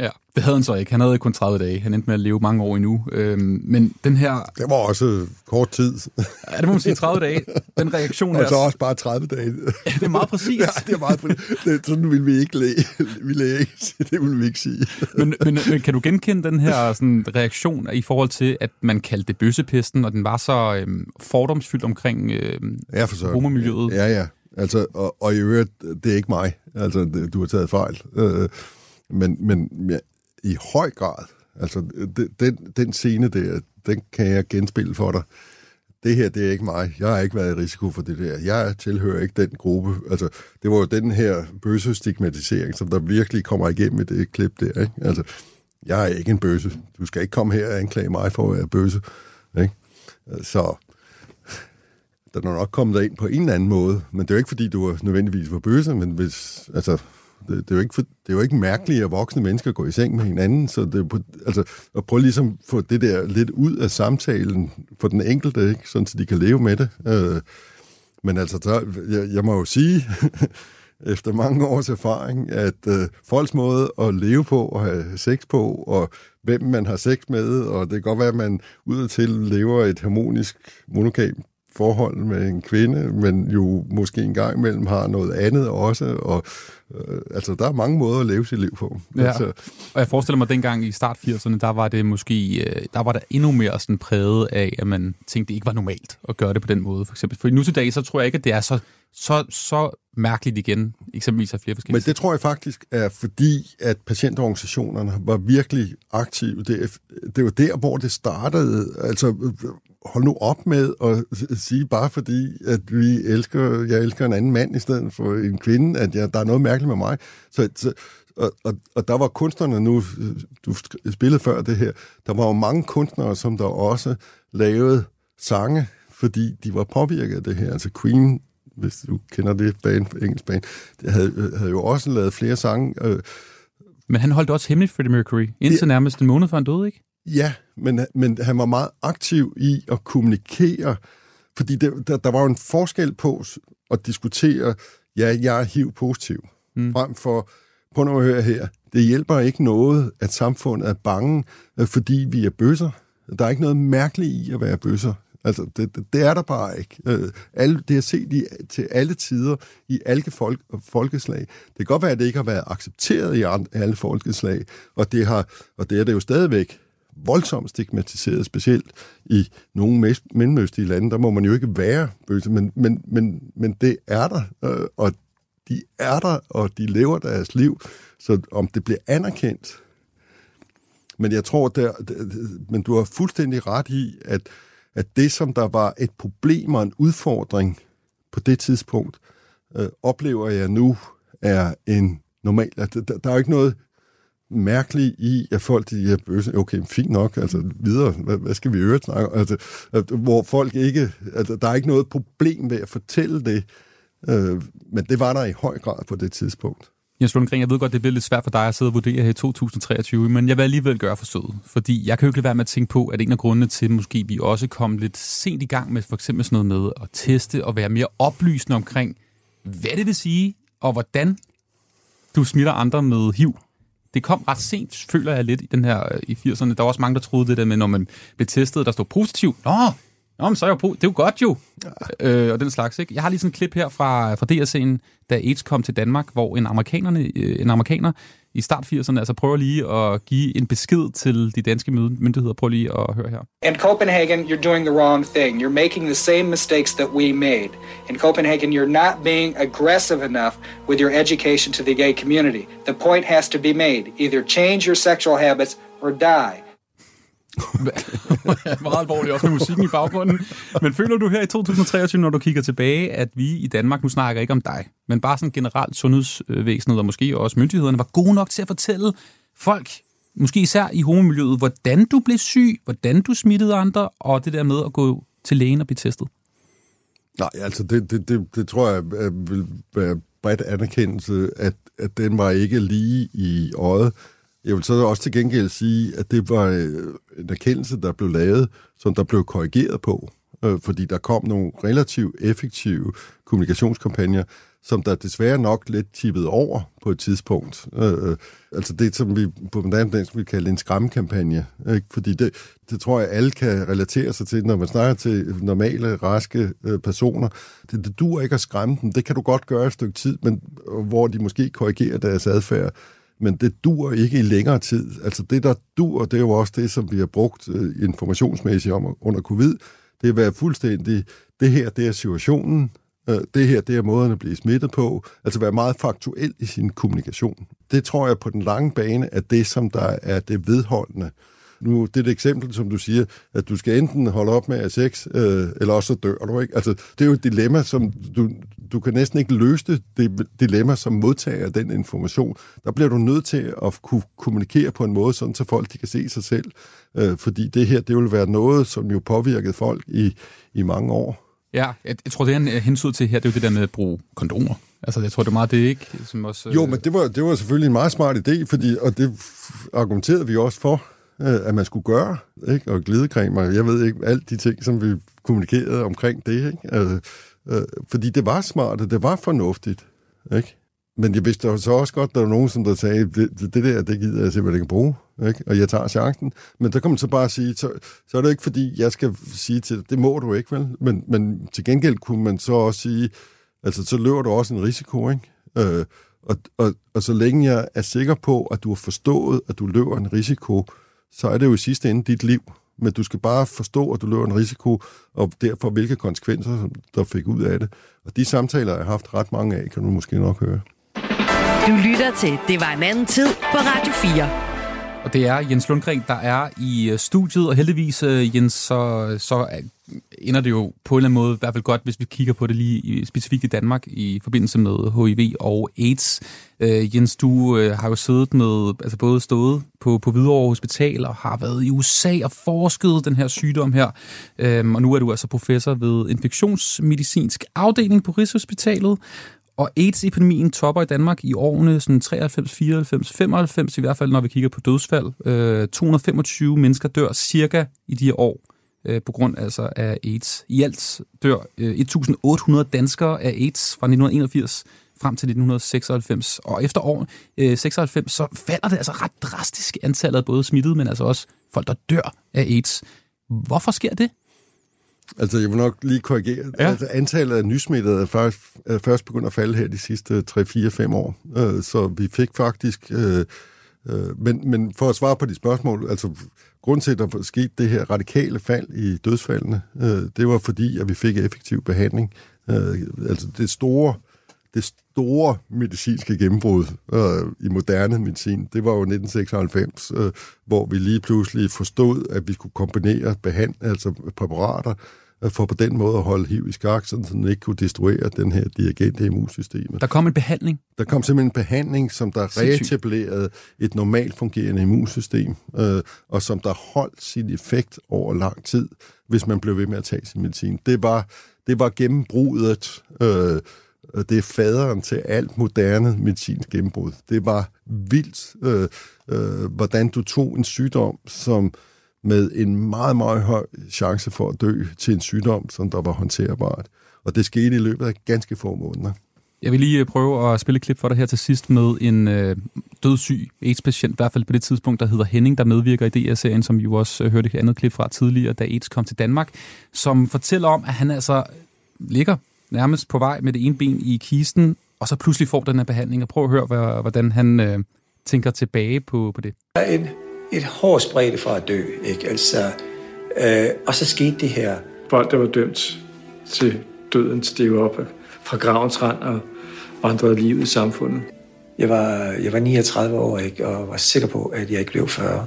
Ja, det havde han så ikke. Han havde kun 30 dage. Han endte med at leve mange år endnu. Øhm, men den her... Det var også kort tid. ja, det må man sige 30 dage. Den reaktion her... Og så også bare 30 dage. ja, det er meget præcis. ja, det er meget præcis. Det, sådan ville vi ikke læge. Vi læge ikke. Det ville vi ikke sige. men, men, men, kan du genkende den her sådan, reaktion i forhold til, at man kaldte det bøssepesten, og den var så øhm, fordomsfyldt omkring øhm, ja, for homomiljøet? Ja, ja. Altså, og, og i øvrigt, det er ikke mig. Altså, det, du har taget fejl. Øh, men, men ja, i høj grad, altså den, den scene der, den kan jeg genspille for dig. Det her, det er ikke mig. Jeg har ikke været i risiko for det der. Jeg tilhører ikke den gruppe. Altså, det var jo den her bøse stigmatisering, som der virkelig kommer igennem i det klip der. Ikke? Altså, jeg er ikke en bøsse. Du skal ikke komme her og anklage mig for at være bøsse. Ikke? Så den er nok kommet ind på en eller anden måde, men det er jo ikke, fordi du nødvendigvis var bøsse, men hvis, altså, det, det, er jo ikke for, det er jo ikke mærkeligt, at voksne mennesker går i seng med hinanden, så det er på, altså, at prøve ligesom at få det der lidt ud af samtalen for den enkelte, ikke? sådan så de kan leve med det. Øh, men altså, så, jeg, jeg må jo sige, efter mange års erfaring, at øh, folks måde at leve på og have sex på, og hvem man har sex med, og det kan godt være, at man udadtil lever et harmonisk monogamt forhold med en kvinde, men jo måske en gang imellem har noget andet også, og øh, altså der er mange måder at leve sit liv på. Ja. Altså, og jeg forestiller mig, at dengang i start 80'erne, der var det måske, øh, der var der endnu mere sådan præget af, at man tænkte, det ikke var normalt at gøre det på den måde, for eksempel. For nu til dag, så tror jeg ikke, at det er så, så, så mærkeligt igen, eksempelvis af flere forskellige Men det tror jeg faktisk er fordi, at patientorganisationerne var virkelig aktive. Det, det var der, hvor det startede. Altså, hold nu op med at sige, bare fordi, at vi elsker, jeg elsker en anden mand i stedet for en kvinde, at jeg, der er noget mærkeligt med mig. Så, så og, og, og der var kunstnerne nu, du spillede før det her, der var jo mange kunstnere, som der også lavede sange, fordi de var påvirket af det her. Altså Queen, hvis du kender det band, engelsk band, det havde, havde jo også lavet flere sange. Øh. Men han holdt også hemmeligt Freddie Mercury, indtil ja. nærmest en måned før han døde, ikke? Ja, men, men han var meget aktiv i at kommunikere, fordi det, der, der var jo en forskel på at diskutere, ja, jeg er HIV-positiv. Mm. Frem for, prøv nu at høre her, det hjælper ikke noget, at samfundet er bange, øh, fordi vi er bøsser. Der er ikke noget mærkeligt i at være bøsser. Altså, det, det, det er der bare ikke. Øh, alle, det er set i, til alle tider i alle folk, folkeslag. Det kan godt være, at det ikke har været accepteret i alle folkeslag, og det, har, og det er det jo stadigvæk voldsomt stigmatiseret, specielt i nogle mellemøstige lande. Der må man jo ikke være bøsse, men, men, men, men det er der, øh, og de er der, og de lever deres liv. Så om det bliver anerkendt, men jeg tror, der, men du har fuldstændig ret i, at at det, som der var et problem og en udfordring på det tidspunkt, øh, oplever jeg nu er en normal... Der, der er jo ikke noget mærkelige i, at folk de er bøse. Okay, fint nok, altså videre, hvad, hvad skal vi øvrigt snakke altså, at, Hvor folk ikke... Altså, der er ikke noget problem ved at fortælle det, øh, men det var der i høj grad på det tidspunkt. Jens Lundgren, jeg ved godt, det bliver lidt svært for dig at sidde og vurdere her i 2023, men jeg vil alligevel gøre forsøget, fordi jeg kan jo ikke lade være med at tænke på, at en af grundene til, at måske vi også kom lidt sent i gang med for eksempel sådan noget med at teste og være mere oplysende omkring, hvad det vil sige, og hvordan du smitter andre med HIV. Det kom ret sent, føler jeg lidt i den her i 80'erne. Der var også mange, der troede det der med, når man blev testet, der stod positiv. Nå, Nå, men så er jeg på. Det er jo godt jo. Ja. Øh, og den slags, ikke? Jeg har lige sådan et klip her fra, fra DRC'en, da AIDS kom til Danmark, hvor en, amerikanerne, øh, en amerikaner i start 80'erne altså prøv lige at give en besked til de danske myndigheder. Prøv lige at høre her. In Copenhagen, you're doing the wrong thing. You're making the same mistakes that we made. In Copenhagen, you're not being aggressive enough with your education to the gay community. The point has to be made. Either change your sexual habits or die. meget alvorligt, også med musikken i baggrunden. Men føler du her i 2023, når du kigger tilbage, at vi i Danmark, nu snakker ikke om dig, men bare sådan generelt sundhedsvæsenet og måske også myndighederne, var gode nok til at fortælle folk, måske især i homomiljøet, hvordan du blev syg, hvordan du smittede andre, og det der med at gå til lægen og blive testet? Nej, altså det, det, det, det tror jeg vil være bredt anerkendelse, at, at den var ikke lige i øjet. Jeg vil så også til gengæld sige, at det var øh, en erkendelse, der blev lavet, som der blev korrigeret på, øh, fordi der kom nogle relativt effektive kommunikationskampagner, som der desværre nok lidt tippede over på et tidspunkt. Øh, øh altså det, som vi på moderne dansk vil kalde en skræmmekampagne. Ikke? Fordi det, det tror jeg, alle kan relatere sig til, når man snakker til normale, raske øh, personer. Det, det dur ikke at skræmme dem. Det kan du godt gøre et stykke tid, men øh, hvor de måske korrigerer deres adfærd men det dur ikke i længere tid. Altså det, der dur, det er jo også det, som vi har brugt øh, informationsmæssigt om under covid, det er at være fuldstændig, det her, det er situationen, øh, det her, det er måden at blive smittet på, altså være meget faktuel i sin kommunikation. Det tror jeg på den lange bane er det, som der er det vedholdende. Nu, det er et eksempel, som du siger, at du skal enten holde op med at sex, øh, eller også så dør du, ikke? Altså, det er jo et dilemma, som du, du kan næsten ikke løse det, det dilemma, som modtager den information. Der bliver du nødt til at kunne kommunikere på en måde, sådan så folk de kan se sig selv. Øh, fordi det her, det vil være noget, som jo påvirkede folk i, i mange år. Ja, jeg, jeg tror, det er en hensyn til her, det er jo det der med at bruge kondomer. Altså, jeg tror, det er meget det, ikke? Som også, jo, men det var, det var selvfølgelig en meget smart idé, fordi, og det argumenterede vi også for, øh, at man skulle gøre, ikke? og glidecreme, og jeg ved ikke, alt de ting, som vi kommunikerede omkring det, ikke? Øh, øh, fordi det var smart, og det var fornuftigt, ikke? Men jeg vidste så også godt, at der var nogen, som der sagde, det, det der, det gider jeg simpelthen ikke bruge, ikke? og jeg tager chancen. Men der kan man så bare sige, så, så er det ikke fordi, jeg skal sige til dig, det må du ikke, vel? Men, men til gengæld kunne man så også sige, altså så løber du også en risiko, ikke? Øh, og, og, og så længe jeg er sikker på, at du har forstået, at du løber en risiko, så er det jo i sidste ende dit liv. Men du skal bare forstå, at du løber en risiko, og derfor hvilke konsekvenser, der fik ud af det. Og de samtaler, jeg har haft ret mange af, kan du måske nok høre. Du lytter til Det var en anden tid på Radio 4. Og det er Jens Lundgren, der er i øh, studiet, og heldigvis, øh, Jens, så, så ender det jo på en eller anden måde i hvert fald godt, hvis vi kigger på det lige specifikt i Danmark i forbindelse med HIV og AIDS. Øh, Jens, du øh, har jo siddet med, altså både stået på, på Hvidovre Hospital og har været i USA og forsket den her sygdom her. Uh, og nu er du altså professor ved infektionsmedicinsk afdeling på Rigshospitalet. Og AIDS-epidemien topper i Danmark i årene sådan 93, 94, 95, i hvert fald når vi kigger på dødsfald. Øh, 225 mennesker dør cirka i de her år øh, på grund altså af AIDS. I alt dør øh, 1.800 danskere af AIDS fra 1981 frem til 1996. Og efter år øh, 96, så falder det altså ret drastisk antallet af både smittede, men altså også folk, der dør af AIDS. Hvorfor sker det? Altså, jeg vil nok lige korrigere. Ja. Altså, antallet af nysmittede er først, er først begyndt at falde her de sidste 3-4-5 år. Uh, så vi fik faktisk... Uh, uh, men, men for at svare på de spørgsmål, altså, grund til, at der skete det her radikale fald i dødsfaldene, uh, det var fordi, at vi fik effektiv behandling. Uh, altså, det store det store medicinske gennembrud øh, i moderne medicin, det var jo 1996, øh, hvor vi lige pludselig forstod, at vi kunne kombinere behand, altså præparater, øh, for på den måde at holde HIV i skak, så den ikke kunne destruere den her dirigente immunsystem. Der kom en behandling? Der kom simpelthen en behandling, som der reetablerede et normalt fungerende immunsystem, øh, og som der holdt sin effekt over lang tid, hvis man blev ved med at tage sin medicin. Det var, det var gennembruddet øh, det er faderen til alt moderne medicinsk gennembrud. Det var vildt, øh, øh, hvordan du tog en sygdom, som med en meget, meget høj chance for at dø til en sygdom, som der var håndterbart. Og det skete i løbet af ganske få måneder. Jeg vil lige øh, prøve at spille et klip for dig her til sidst med en øh, dødssyg AIDS-patient, i hvert fald på det tidspunkt, der hedder Henning, der medvirker i DR-serien, som vi jo også øh, hørte et andet klip fra tidligere, da AIDS kom til Danmark, som fortæller om, at han altså ligger nærmest på vej med det ene ben i kisten, og så pludselig får den her behandling. Og prøv at høre, hvordan han øh, tænker tilbage på, på det. Der er et, hårdt spredte fra at dø, ikke? Altså, øh, og så skete det her. Folk, der var dømt til døden, steg op fra gravens rand og vandrede livet i samfundet. Jeg var, jeg var 39 år, ikke? og var sikker på, at jeg ikke blev 40.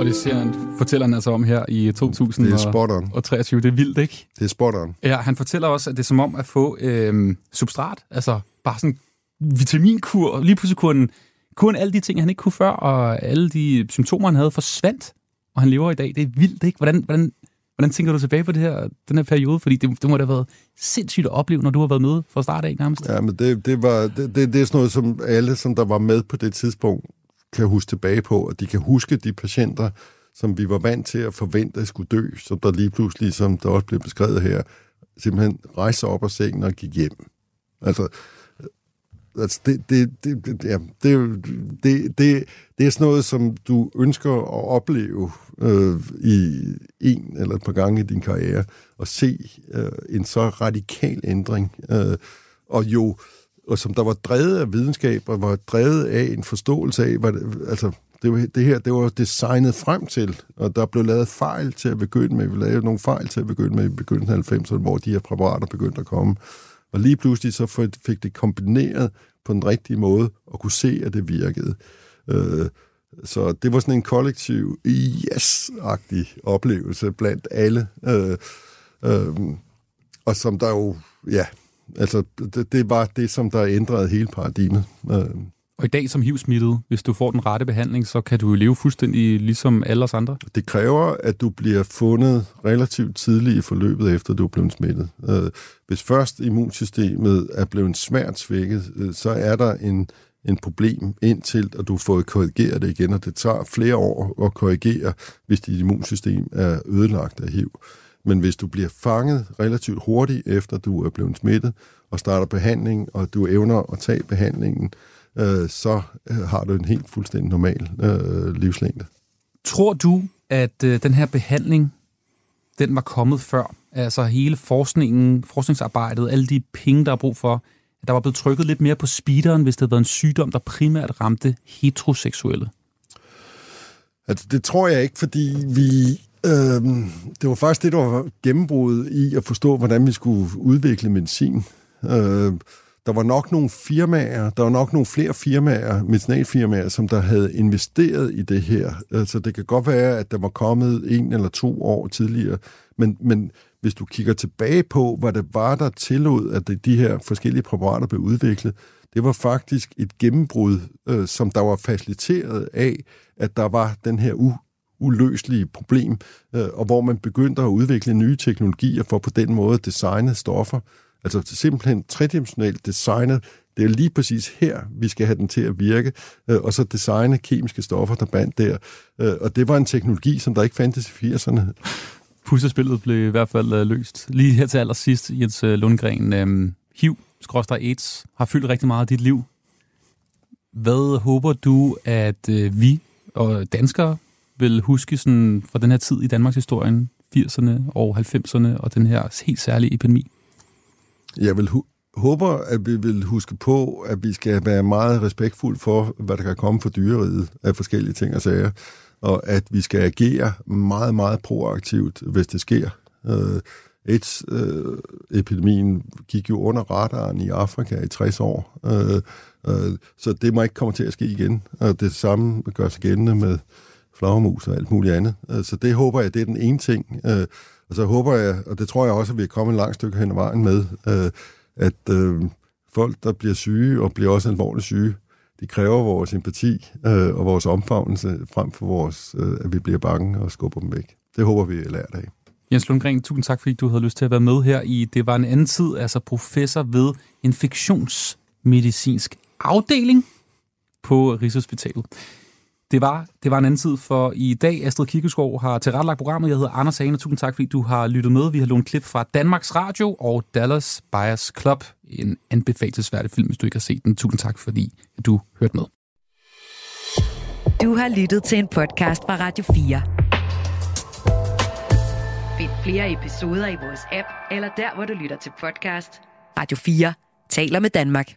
Og det ser han, fortæller han altså om her i 2023. Det er vildt, ikke? Det er spot on. Ja, han fortæller også, at det er som om at få øh, substrat, altså bare sådan vitaminkur. Lige pludselig kunne kun alle de ting, han ikke kunne før, og alle de symptomer, han havde, forsvandt, og han lever i dag. Det er vildt, ikke? Hvordan, hvordan, hvordan tænker du tilbage på det her, den her periode? Fordi det, det må da have været sindssygt at opleve, når du har været med fra start af nærmest. Ja, men det, det, var, det, det, det er sådan noget, som alle, som der var med på det tidspunkt, kan huske tilbage på, og de kan huske de patienter, som vi var vant til at forvente skulle dø, så der lige pludselig, som der også blev beskrevet her, simpelthen rejste op af sengen og gik hjem. Altså, altså det, det, det, ja, det, det, det, det er sådan noget, som du ønsker at opleve øh, i en eller et par gange i din karriere, og se øh, en så radikal ændring. Øh, og jo, og som der var drevet af videnskab, og var drevet af en forståelse af, hvad det, altså, det, det her det var designet frem til, og der blev lavet fejl til at begynde med. Vi lavede nogle fejl til at begynde med i begyndelsen af 90'erne, hvor de her præparater begyndte at komme. Og lige pludselig så fik det kombineret på den rigtige måde, og kunne se, at det virkede. Øh, så det var sådan en kollektiv, yes-agtig oplevelse blandt alle. Øh, øh, og som der jo, ja, Altså, det, det var det, som der ændrede hele paradigmet. Øh. Og i dag som HIV-smittet, hvis du får den rette behandling, så kan du leve fuldstændig ligesom alle os andre? Det kræver, at du bliver fundet relativt tidligt i forløbet, efter du er blevet smittet. Øh, hvis først immunsystemet er blevet svært svækket, øh, så er der en, en problem indtil, at du får korrigeret det igen, og det tager flere år at korrigere, hvis dit immunsystem er ødelagt af HIV. Men hvis du bliver fanget relativt hurtigt efter du er blevet smittet og starter behandling, og du evner at tage behandlingen, øh, så øh, har du en helt fuldstændig normal øh, livslængde. Tror du, at øh, den her behandling, den var kommet før? Altså hele forskningen, forskningsarbejdet, alle de penge, der er brug for, at der var blevet trykket lidt mere på speederen, hvis det havde været en sygdom, der primært ramte heteroseksuelle? Altså, det tror jeg ikke, fordi vi Øhm, det var faktisk det, der var gennembruddet i at forstå, hvordan vi skulle udvikle medicin. Øhm, der var nok nogle firmaer, der var nok nogle flere firmaer, medicinalfirmaer, som der havde investeret i det her. Altså, det kan godt være, at der var kommet en eller to år tidligere, men, men hvis du kigger tilbage på, hvad det var, der tillod, at de her forskellige præparater blev udviklet, det var faktisk et gennembrud, øh, som der var faciliteret af, at der var den her uløselige problem, øh, og hvor man begyndte at udvikle nye teknologier for på den måde at designe stoffer. Altså simpelthen tredimensionelt designet. Det er lige præcis her, vi skal have den til at virke, øh, og så designe kemiske stoffer, der bandt der. Øh, og det var en teknologi, som der ikke fandtes i 80'erne. Puslespillet blev i hvert fald øh, løst. Lige her til allersidst, Jens Lundgren, øhm, HIV, HIV, AIDS, har fyldt rigtig meget af dit liv. Hvad håber du, at øh, vi og danskere vil huske sådan fra den her tid i Danmarks historien, 80'erne og 90'erne, og den her helt særlige epidemi? Jeg vil håber, at vi vil huske på, at vi skal være meget respektfuld for, hvad der kan komme fra dyreriet af forskellige ting og sager, og at vi skal agere meget, meget proaktivt, hvis det sker. Øh, AIDS-epidemien øh, gik jo under radaren i Afrika i 60 år, øh, øh, så det må ikke komme til at ske igen. Og det samme gør sig gældende med flagermus og alt muligt andet. Øh, så det håber jeg, det er den ene ting. Øh, og så håber jeg, og det tror jeg også, at vi er kommet et langt stykke hen ad vejen med, øh, at øh, folk, der bliver syge og bliver også alvorligt syge, de kræver vores empati øh, og vores omfavnelse frem for vores, øh, at vi bliver bange og skubber dem væk. Det håber vi er lært af. Jens Lundgren, tusind tak, fordi du havde lyst til at være med her i Det var en anden tid, altså professor ved infektionsmedicinsk afdeling på Rigshospitalet. Det var, det var en anden tid for i dag. Astrid Kikeskov har tilrettelagt programmet. Jeg hedder Anders Hane, tusind tak, fordi du har lyttet med. Vi har lånt klip fra Danmarks Radio og Dallas Buyers Club. En anbefalesværdig film, hvis du ikke har set den. Tusind tak, fordi du hørte med. Du har lyttet til en podcast fra Radio 4. Find flere episoder i vores app, eller der, hvor du lytter til podcast. Radio 4 taler med Danmark.